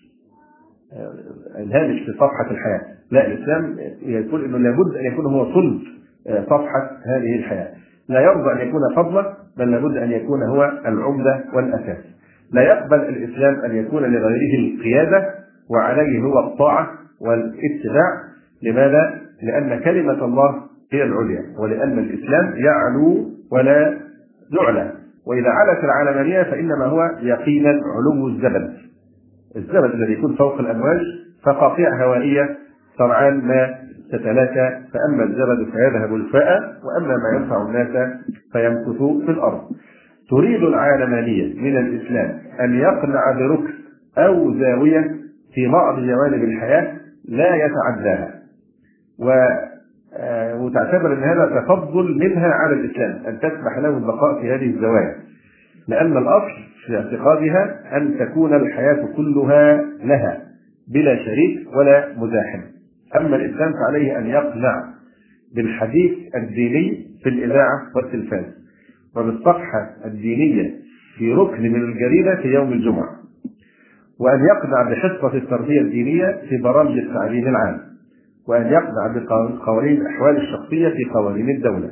الهامش في صفحة الحياة. لا الإسلام يقول أنه لابد أن يكون هو صلب آه، صفحة هذه الحياة. لا يرضى أن يكون فضلا بل لابد أن يكون هو العمدة والأساس. لا يقبل الإسلام أن يكون لغيره القيادة وعليه هو الطاعة والاتباع. لماذا؟ لأن كلمة الله هي العليا ولأن الإسلام يعلو ولا يعلى. وإذا علت العالمانية فإنما هو يقينا علو الزبد الزبد الذي يكون فوق الأمواج فقاطيع هوائية سرعان ما تتلاشى فأما الزبد فيذهب الفاء وأما ما ينفع الناس فيمكث في الأرض. تريد العالمانيه من الإسلام أن يقنع بركن أو زاوية في بعض جوانب الحياة لا يتعداها. و آه، وتعتبر إن هذا تفضل منها على الإسلام أن تسمح له البقاء في هذه الزوايا. لأن الأصل في اعتقادها أن تكون الحياة كلها لها بلا شريك ولا مزاحم. أما الإسلام فعليه أن يقنع بالحديث الديني في الإذاعة والتلفاز. وبالصفحة الدينية في ركن من الجريدة في يوم الجمعة. وأن يقنع بحصة التربية الدينية في برامج التعليم العام. وأن يقنع بقوانين الأحوال الشخصية في قوانين الدولة.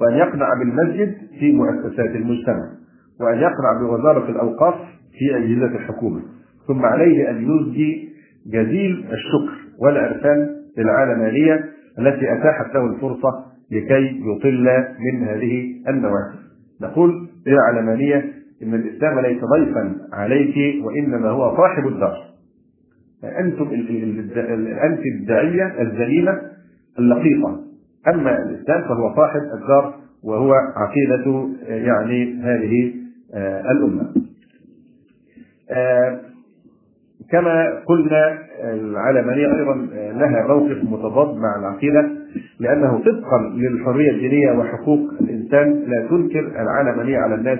وأن يقنع بالمسجد في مؤسسات المجتمع. وأن يقنع بوزارة الأوقاف في أجهزة الحكومة ثم عليه أن يزجي جزيل الشكر والعرفان للعالمانية التي أتاحت له الفرصة لكي يطل من هذه النواحي. نقول للعلمانية إن الإسلام ليس ضيفا عليك وإنما هو صاحب الدار. أنتم أنت الداعية الذليلة اللقيطة. أما الإسلام فهو صاحب الدار وهو عقيدة يعني هذه الأمة. آه، كما قلنا العلمانية أيضا لها موقف متضاد مع العقيدة لأنه طبقا للحرية الدينية وحقوق الإنسان لا تنكر العلمانية على الناس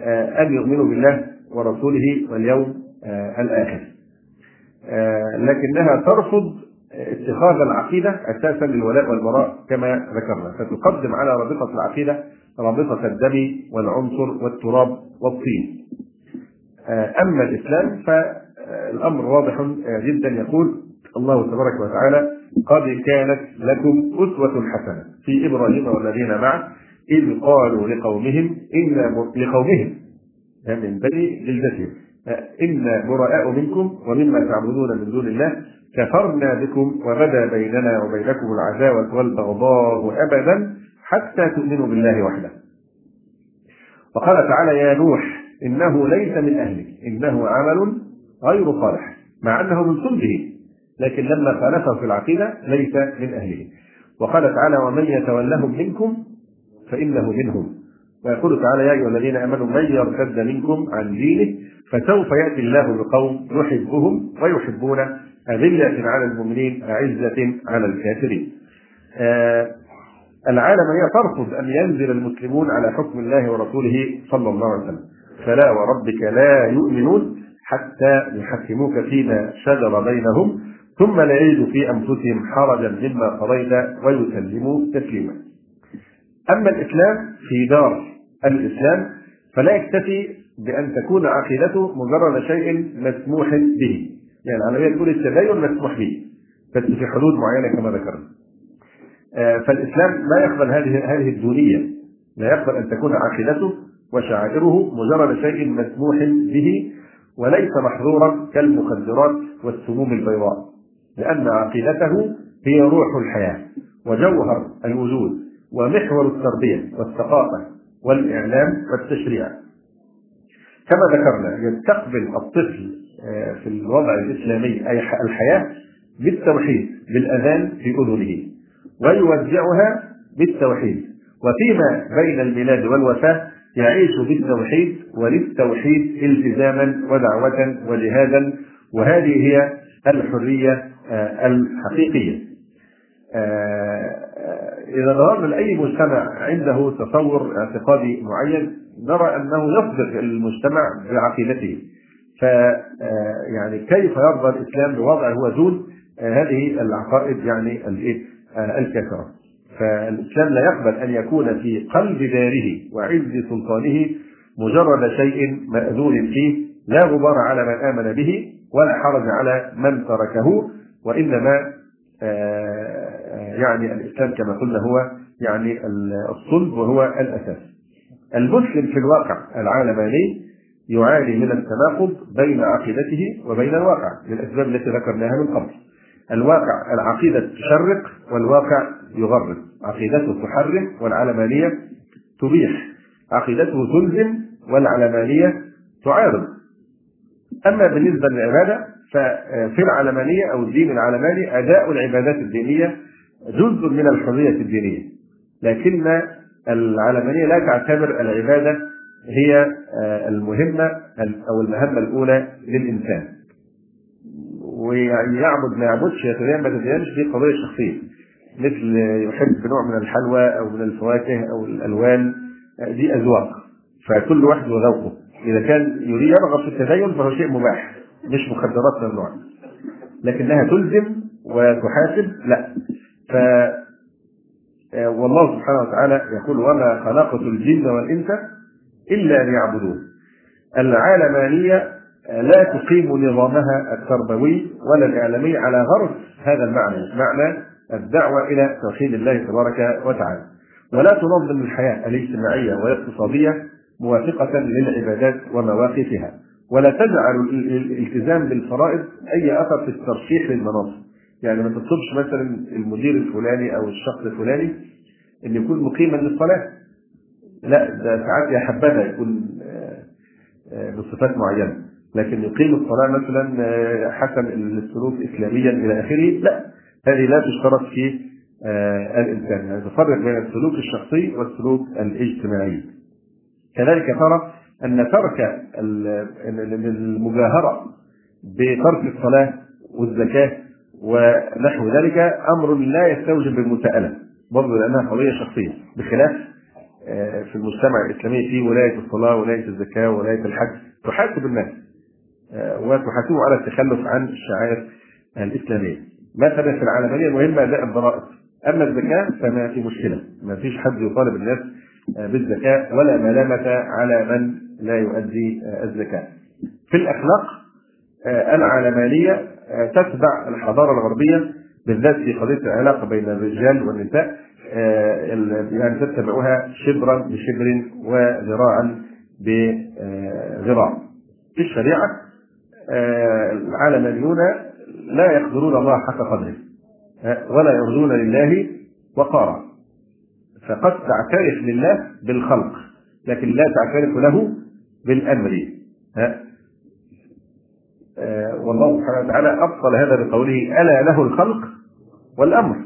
آه، أن يؤمنوا بالله ورسوله واليوم آه، الآخر. آه، لكنها ترفض اتخاذ العقيدة أساسا للولاء والبراء كما ذكرنا. فتقدم على رابطة العقيدة رابطة الدم والعنصر والتراب والطين. أما الإسلام فالأمر واضح جدا يقول الله تبارك وتعالى قد كانت لكم أسوة حسنة في إبراهيم والذين معه إذ قالوا لقومهم إنا لقومهم من بني جلدتهم إنا براء منكم ومما تعبدون من دون الله كفرنا بكم وبدا بيننا وبينكم العداوة والبغضاء أبدا حتى تؤمنوا بالله وحده. وقال تعالى يا نوح إنه ليس من أهلك إنه عمل غير صالح مع أنه من صلبه لكن لما خالفه في العقيدة ليس من أهله. وقال تعالى ومن يتولهم منكم فإنه منهم. ويقول تعالى يا أيها الذين آمنوا من يرتد منكم عن دينه فسوف يأتي الله بقوم يحبهم ويحبون أذلة على المؤمنين أعزة على الكافرين. آه العالمية ترفض أن ينزل المسلمون على حكم الله ورسوله صلى الله عليه وسلم. فلا وربك لا يؤمنون حتى يحكموك فيما شجر بينهم ثم لا يجدوا في أنفسهم حرجا مما قضيت ويسلموا تسليما. أما الإسلام في دار الإسلام فلا يكتفي بأن تكون عقيدته مجرد شيء مسموح به. يعني العملية تقول التدين مسموح به بس في حدود معينة كما ذكرنا. آه، فالإسلام لا يقبل هذه هذه الدونية. لا يقبل أن تكون عقيدته وشعائره مجرد شيء مسموح به وليس محظورا كالمخدرات والسموم البيضاء لأن عقيدته هي روح الحياة وجوهر الوجود ومحور التربية والثقافة والإعلام والتشريع. كما ذكرنا يستقبل الطفل آه، في الوضع الإسلامي أي الحياة بالتوحيد بالأذان في أذنه. ويودعها بالتوحيد. وفيما بين الميلاد والوفاة يعيش بالتوحيد وللتوحيد التزاما ودعوة وجهادا وهذه هي الحرية آه، الحقيقية. آه، إذا نظرنا لأي مجتمع عنده تصور اعتقادي معين نرى أنه يصدق المجتمع بعقيدته. ف آه، يعني كيف يرضى الإسلام بوضع هو دون هذه العقائد يعني الكافرة فالإسلام لا يقبل أن يكون في قلب داره وعز سلطانه مجرد شيء مأذون فيه لا غبار على من آمن به ولا حرج على من تركه وإنما آه، يعني الإسلام كما قلنا هو يعني الصلب وهو الأساس. المسلم في الواقع العالماني يعاني من التناقض بين عقيدته وبين الواقع للأسباب التي ذكرناها من قبل. الواقع العقيدة تشرق والواقع يغرب عقيدته تحرم والعلمانية تبيح. عقيدته تلزم والعلمانية تعارض. أما بالنسبة للعبادة ففي العلمانية أو الدين العلماني أداء العبادات الدينية جزء من الحرية الدينية. لكن العلمانية لا تعتبر العبادة هي المهمة أو المهمة الأولى للإنسان. ويعني يعبد ما يعبدش يتدين ما يتدينش دي قضية شخصية. مثل يحب نوع من الحلوى أو من الفواكه أو الألوان دي أذواق. فكل واحد وذوقه. إذا كان يريد يرغب في التدين فهو شيء مباح مش مخدرات من النوع. لكنها تلزم وتحاسب لا. ف والله سبحانه وتعالى يقول وما خلقت الجن والإنس إلا ليعبدون. العالمانية لا تقيم نظامها التربوي ولا الاعلامي على غرس هذا المعنى معنى الدعوة إلى توحيد الله تبارك وتعالى. ولا تنظم الحياة الاجتماعية والاقتصادية موافقة للعبادات ومواقفها. ولا تجعل الالتزام بالفرائض أي أثر في الترشيح للمناصب. يعني ما تطلبش مثلا المدير الفلاني أو الشخص الفلاني أن يكون مقيما للصلاة. لا ده ساعات يا حبذا يكون بصفات معينة. لكن يقيم الصلاة مثلا حسن السلوك إسلاميا إلى آخره؟ لا. هذه لا تشترط في الإنسان. يعني تفرق بين السلوك الشخصي والسلوك الاجتماعي. كذلك ترى أن ترك المجاهرة بترك الصلاة والزكاة ونحو ذلك أمر لا يستوجب المساءلة. برضه لأنها قضية شخصية. بخلاف في المجتمع الإسلامي في ولاية الصلاة ولاية الزكاة ولاية الحج تحاسب الناس. وتحاسبهم على التخلف عن الشعائر الإسلامية. مثلا في العالمية المهم أداء الضرائب أما الزكاة فما في مشكلة. ما فيش حد يطالب الناس بالزكاة ولا ملامة على من لا يؤدي الزكاة. في الأخلاق العالمانية تتبع الحضارة الغربية بالذات في قضية العلاقة بين الرجال والنساء يعني تتبعها شبرا بشبر وذراعا بذراع في الشريعة العالمانيون لا يقدرون الله حق قدره ولا يرجون لله وقارا. فقد تعترف لله بالخلق لكن لا تعترف له بالأمر والله سبحانه وتعالى أبطل هذا بقوله ألا له الخلق والأمر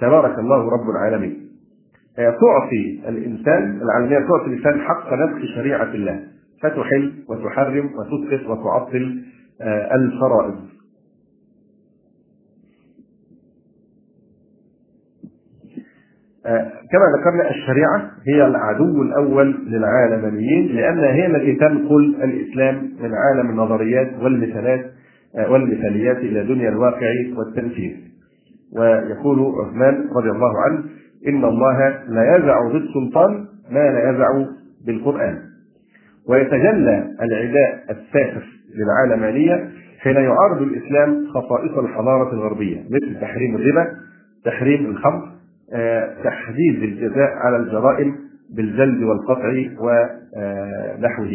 تبارك الله رب العالمين. تعطي الإنسان العالمية تعطي الإنسان حق نفس شريعة الله. فتحل وتحرم وتسقط وتعطل الفرائض. كما ذكرنا الشريعة هي العدو الأول للعالمانيين لأنها هي التي تنقل الإسلام من عالم النظريات والمثالات والمثاليات إلى دنيا الواقع والتنفيذ. ويقول عثمان رضي الله عنه إن الله لا يزع بالسلطان ما لا يزع بالقرآن. ويتجلى العداء السافر للعالمانية حين يعارض الإسلام خصائص الحضارة الغربية مثل تحريم الربا تحريم الخمر تحديد الجزاء على الجرائم بالجلد والقطع ونحوه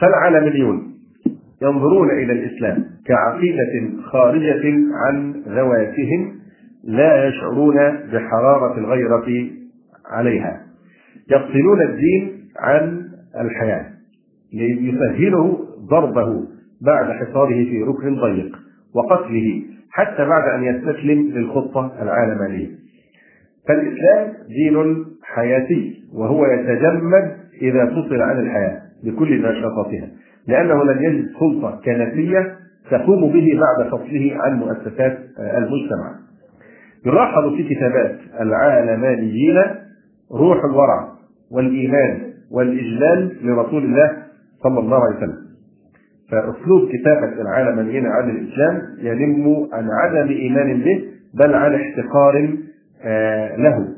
فالعالميون ينظرون إلى الإسلام كعقيدة خارجة عن ذواتهم لا يشعرون بحرارة الغيرة عليها. يفصلون الدين عن الحياة ليسهله ضربه بعد حصاره في ركن ضيق وقتله حتى بعد أن يستسلم للخطة العالمانية. فالإسلام دين حياتي وهو يتجمد إذا فصل عن الحياة بكل نشاطاتها لأنه لن يجد سلطة كنسيه تقوم به بعد فصله عن مؤسسات المجتمع. يلاحظ في كتابات العالمانيين روح الورع والإيمان والإجلال لرسول الله صلى الله عليه وسلم. فأسلوب كتابه العالمانيين عن الإسلام ينم عن عدم إيمان به بل عن احتقار له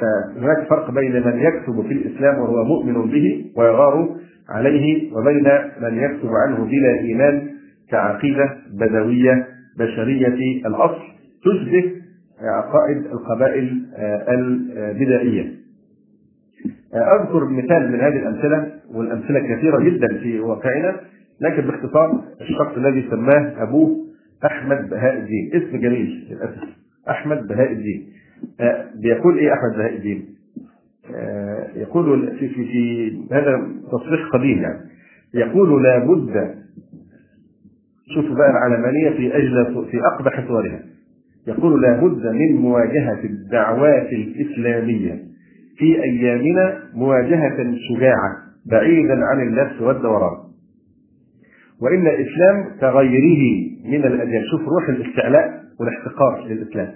فهناك فرق بين من يكتب في الإسلام وهو مؤمن به ويغار عليه وبين من يكتب عنه بلا إيمان كعقيدة بدوية بشرية الأصل تشبه عقائد القبائل البدائية أذكر مثال من هذه الأمثلة والأمثلة كثيرة جدا في واقعنا لكن باختصار الشخص الذي سماه أبوه أحمد بهاء الدين. اسم جميل للأسف. أحمد بهاء الدين. بيقول إيه أحمد بهاء الدين؟ يقول في في في هذا تصريح قديم يعني. يقول لابد شوفوا بقى العلمانية في أجل في أقبح صورها. يقول لابد من مواجهة الدعوات الإسلامية. في أيامنا مواجهة شجاعه بعيدا عن اللف والدوران. وإن الإسلام كغيره من الأديان، شوف روح الاستعلاء والاحتقار للإسلام.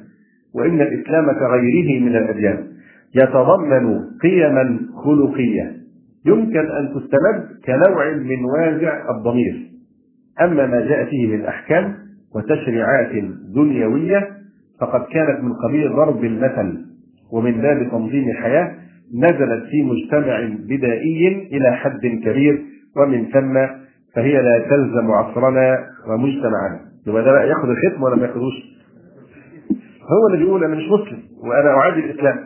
وإن الإسلام كغيره من الأديان يتضمن قيما خلقية يمكن أن تستمد كنوع من وازع الضمير. أما ما جاء فيه من أحكام وتشريعات دنيوية فقد كانت من قبيل ضرب المثل ومن باب تنظيم حياه نزلت في مجتمع بدائي إلى حد كبير ومن ثم فهي لا تلزم عصرنا ومجتمعنا. يبقى ده بقى ياخد الختم ولا ما ياخدوش؟ هو اللي بيقول أنا مش مسلم وأنا أعادي الإسلام.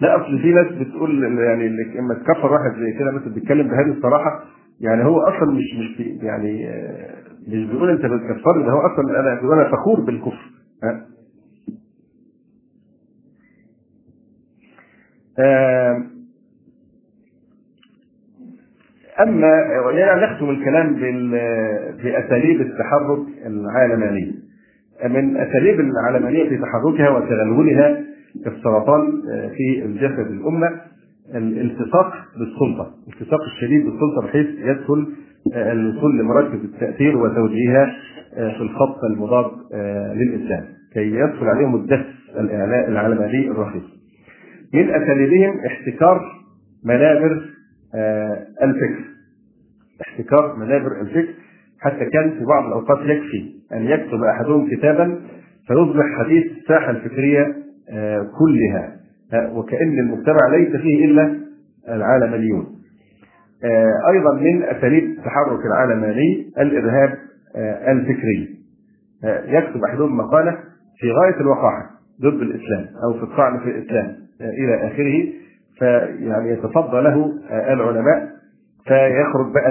لا أصل في ناس بتقول يعني لما تكفر واحد زي كده مثلا بيتكلم بهذه الصراحة. يعني هو أصلا مش مش يعني مش بيقول أنت بتكفرني ده هو أصلا أنا أنا فخور بالكفر. ها أما يعني نختم الكلام بأساليب التحرك العالماني. من أساليب العلمانيه في تحركها وتغلغلها كالسرطان في الجسد الأمة الالتصاق بالسلطة، الالتصاق الشديد بالسلطة بحيث يدخل الوصول لمراكز التأثير وتوجيهها في الخط المضاد للإسلام. كي يدخل عليهم الدس الإعلاء العلماني الرخيص. من أساليبهم احتكار منابر الفكر. احتكار منابر الفكر حتى كان في بعض الأوقات يكفي أن يكتب أحدهم كتابا فيصبح حديث الساحة الفكرية كلها وكأن المجتمع ليس فيه إلا العالمانيون أيضا من أساليب التحرك العالماني الإرهاب الفكري يكتب أحدهم مقالة في غاية الوقاحة ضد الإسلام أو في الطعن في الإسلام إلى آخره فيعني يتصدى له العلماء فيخرج بقى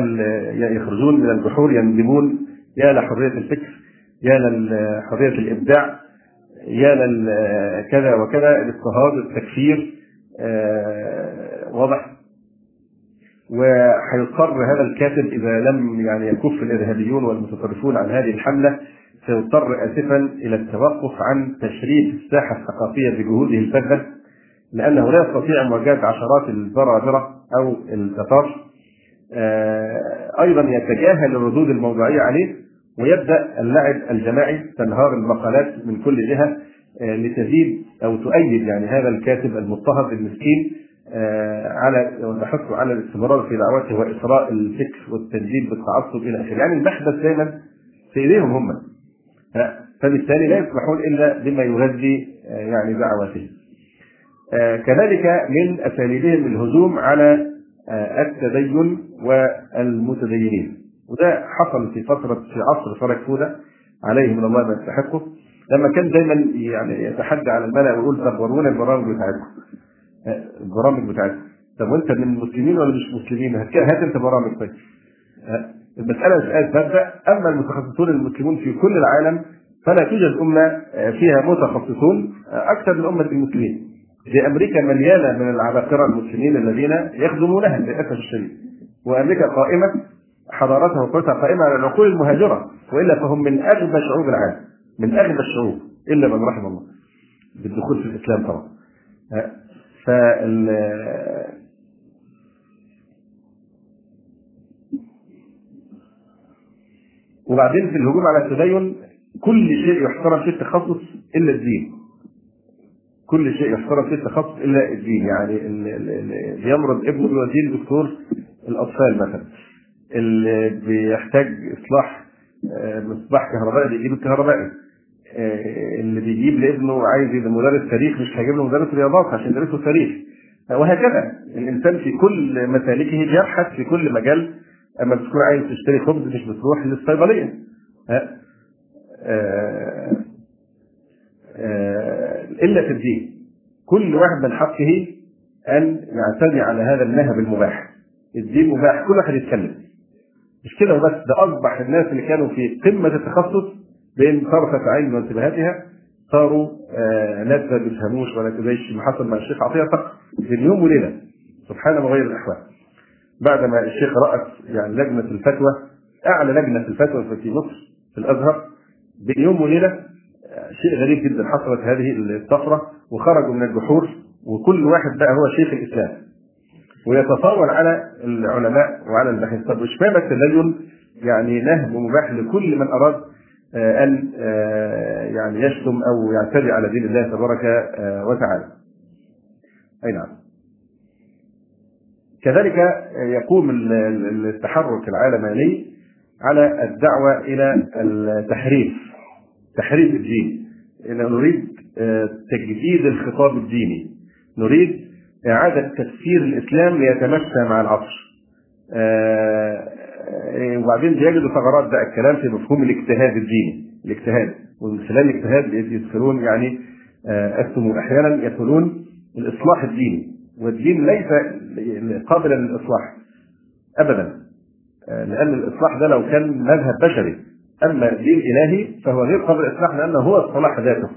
يخرجون من البحور يندمون يا لحرية الفكر يا لحرية الإبداع يا كذا وكذا الاضطهاد التكفير واضح. وهيضطر هذا الكاتب إذا لم يعني يكف الارهابيون والمتطرفون عن هذه الحملة سيضطر اسفا إلى التوقف عن تشريف الساحة الثقافية بجهوده الفذه لأنه لا يستطيع مواجهه عشرات البرابره أو التتار أيضا يتجاهل الردود الموضوعيه عليه ويبدأ اللعب الجماعي تنهار المقالات من كل جهة لتزيد أو تؤيد يعني هذا الكاتب المضطهد المسكين على وتحثه على الاستمرار في دعوته واثراء الفكر والتجديد بالتعصب إلى آخره، يعني المحبس دائما في إيديهم هم. فبالتالي لا يسمحون إلا بما يغذي يعني دعواتهم. كذلك من أساليبهم الهجوم على التدين والمتدينين. وده حصل في فترة في عصر فرج عليه من الله ما يستحقه. لما كان دايما يعني يتحدى على الملأ ويقول طب ورونا البرامج بتاعتكم. البرامج بتاعتكم. طب وأنت من المسلمين ولا مش مسلمين؟ هات أنت برامج طيب. المسألة مساله مبدا أما المتخصصون المسلمون في كل العالم فلا توجد أمة فيها متخصصون أكثر من أمة المسلمين. دي أمريكا مليانة من العباقرة المسلمين الذين يخدمونها للأسف الشديد. وأمريكا قائمة حضارتها وقوتها قائمة على العقول المهاجرة وإلا فهم من أغبى شعوب العالم من أغبى الشعوب إلا من رحم الله. بالدخول في الإسلام طبعا. فال وبعدين في الهجوم على التدين كل شيء يحترم في التخصص إلا الدين. كل شيء يحترم في التخصص إلا الدين. يعني اللي بيمرض ابنه بيوديه لدكتور الأطفال مثلا. اللي بيحتاج إصلاح مصباح كهربائي بيجيب الكهربائي. اللي بيجيب لابنه عايز يبقى مدرس تاريخ مش هيجيب له مدرس رياضات عشان يدرسه تاريخ. وهكذا. الإنسان في كل مسالكه بيبحث في كل مجال أما بتكون عايز تشتري خبز مش بتروح للصيدلية. إلا في الدين. كل واحد من حقه أن يعتدي على هذا النهب المباح. الدين مباح كل واحد يتكلم. مش كده وبس ده أصبح الناس اللي كانوا في قمة التخصص بين طرفة عين وانتباهاتها صاروا آه ناس ما بيفهموش ولا زي ما حصل مع الشيخ عطية فقط. بين يوم وليلة. سبحان مغير الأحوال. بعد ما الشيخ رأس يعني لجنة الفتوى أعلى لجنة في الفتوى في مصر في الأزهر بين يوم وليلة شيء غريب جدا حصلت هذه الطفرة وخرجوا من الجحور وكل واحد بقى هو شيخ الإسلام ويتطاول على العلماء وعلى الباحثين طب اشمعنى التدين يعني نهب مباح لكل من أراد أن يعني يشتم أو يعتدي على دين الله تبارك وتعالى. أي نعم. كذلك يقوم التحرك العالماني على الدعوة إلى التحريف تحريف الدين. نريد تجديد الخطاب الديني. نريد إعادة تفسير الإسلام ليتمشى مع العصر. آه، آه، وبعدين بيجدوا ثغرات بقى الكلام في مفهوم الاجتهاد الديني. الاجتهاد ومن خلال الاجتهاد يدخلون يعني أسموا أحيانا يدخلون الإصلاح الديني. والدين ليس قابلا للإصلاح أبدا. لأن الإصلاح ده لو كان مذهب بشري. أما الدين الإلهي فهو غير قابل للإصلاح لأنه هو الصلاح ذاته.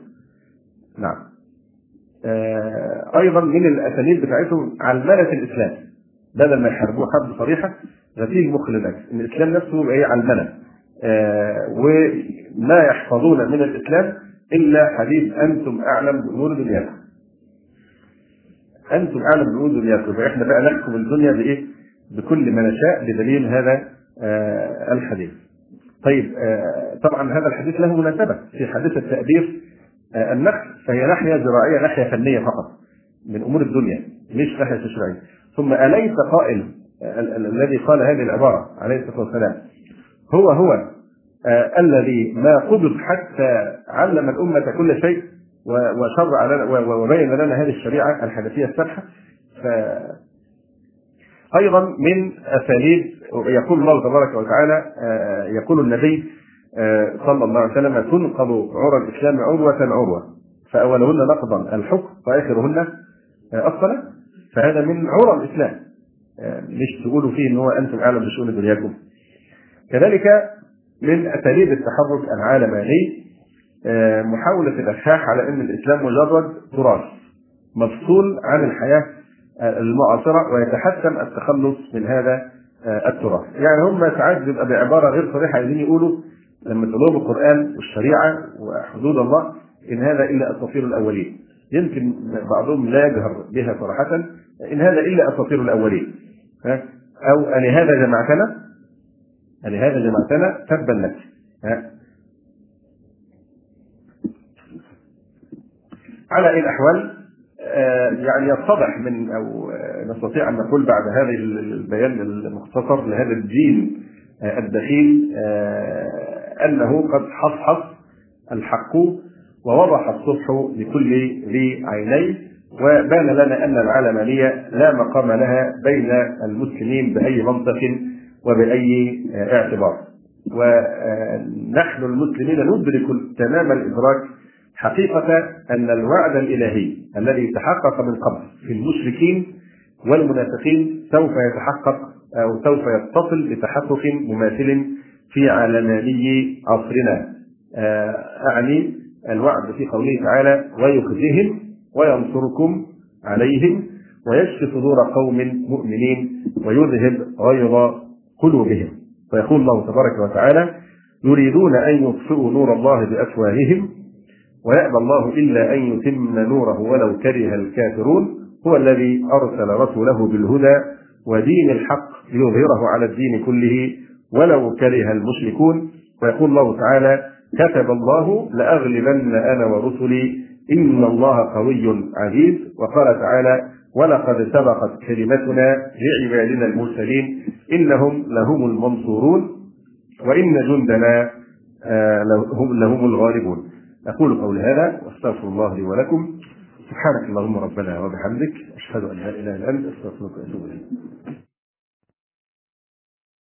نعم. أيضا من الأساليب بتاعتهم علمنة الإسلام. بدل ما يحاربوه حرب صريحة غسيل مخ للأجل إن الإسلام نفسه يبقى إيه علمنة وما يحفظون من الإسلام إلا حديث أنتم أعلم بأمور دنياكم أنتم أعلم بأمور دنياكم فإحنا بقى نحكم الدنيا بإيه؟ بكل ما نشاء بدليل هذا آه الحديث. طيب آه طبعا هذا الحديث له مناسبة في حديث التأبير آه النخل فهي ناحية زراعية ناحية فنية فقط من أمور الدنيا مش ناحية تشريعية. ثم أليس قائل الذي قال هذه العبارة عليه الصلاة والسلام هو هو آه الذي ما قبض حتى علم الأمة كل شيء وشرع لنا وبين لنا هذه الشريعة الحنفية السبحة. ف أيضا من أساليب يقول الله تبارك وتعالى آه يقول النبي آه صلى الله عليه وسلم تنقض عرى الإسلام عروة عروة فأولهن نقضا الحكم وآخرهن الصلاة. فهذا من عرى الإسلام. مش تقولوا فيه إن هو أنتم أعلم بشؤون دنياكم. كذلك من أساليب التحرك العالماني محاولة الالحاح على أن الإسلام مجرد تراث مفصول عن الحياة المعاصرة ويتحتم التخلص من هذا التراث. يعني هم ساعات بيبقى بعبارة غير صريحة عايزين يقولوا لما تقول لهم القرآن والشريعة وحدود الله إن هذا إلا اساطير الأولين. يمكن بعضهم لا يجهر بها صراحة إن هذا إلا اساطير الأولين. ها أو ألهذا جمعتنا ألهذا جمعتنا تبا لك ها على أي الأحوال آه يعني يتضح من أو نستطيع أن نقول بعد هذا البيان المختصر لهذا الدين آه الدخيل آه أنه قد حصحص الحق ووضح الصبح لكل ذي عينين وبان لنا أن العلمانيه لا مقام لها بين المسلمين بأي منطق وبأي اعتبار. ونحن المسلمين ندرك تمام الإدراك حقيقة أن الوعد الإلهي الذي تحقق من قبل في المشركين والمنافقين سوف يتحقق أو سوف يتصل بتحقق مماثل في علماني عصرنا. أعني الوعد في قوله تعالى ويخزيهم وينصركم عليهم ويشفي صدور قوم مؤمنين ويذهب غيظ قلوبهم فيقول الله تبارك وتعالى يريدون أن يطفئوا نور الله بأفواههم ويأبى الله إلا أن يتم نوره ولو كره الكافرون هو الذي أرسل رسوله بالهدى ودين الحق ليظهره على الدين كله ولو كره المشركون. ويقول الله تعالى كتب الله لأغلبن أنا ورسلي إن الله قوي عزيز. وقال تعالى ولقد سبقت كلمتنا لعبادنا المرسلين إنهم لهم المنصورون وإن جندنا لهم لهم الغالبون. أقول قولي هذا وأستغفر الله لي ولكم. سبحانك اللهم ربنا وبحمدك أشهد أن لا إله إلا أنت أستغفرك وأتوب إليك.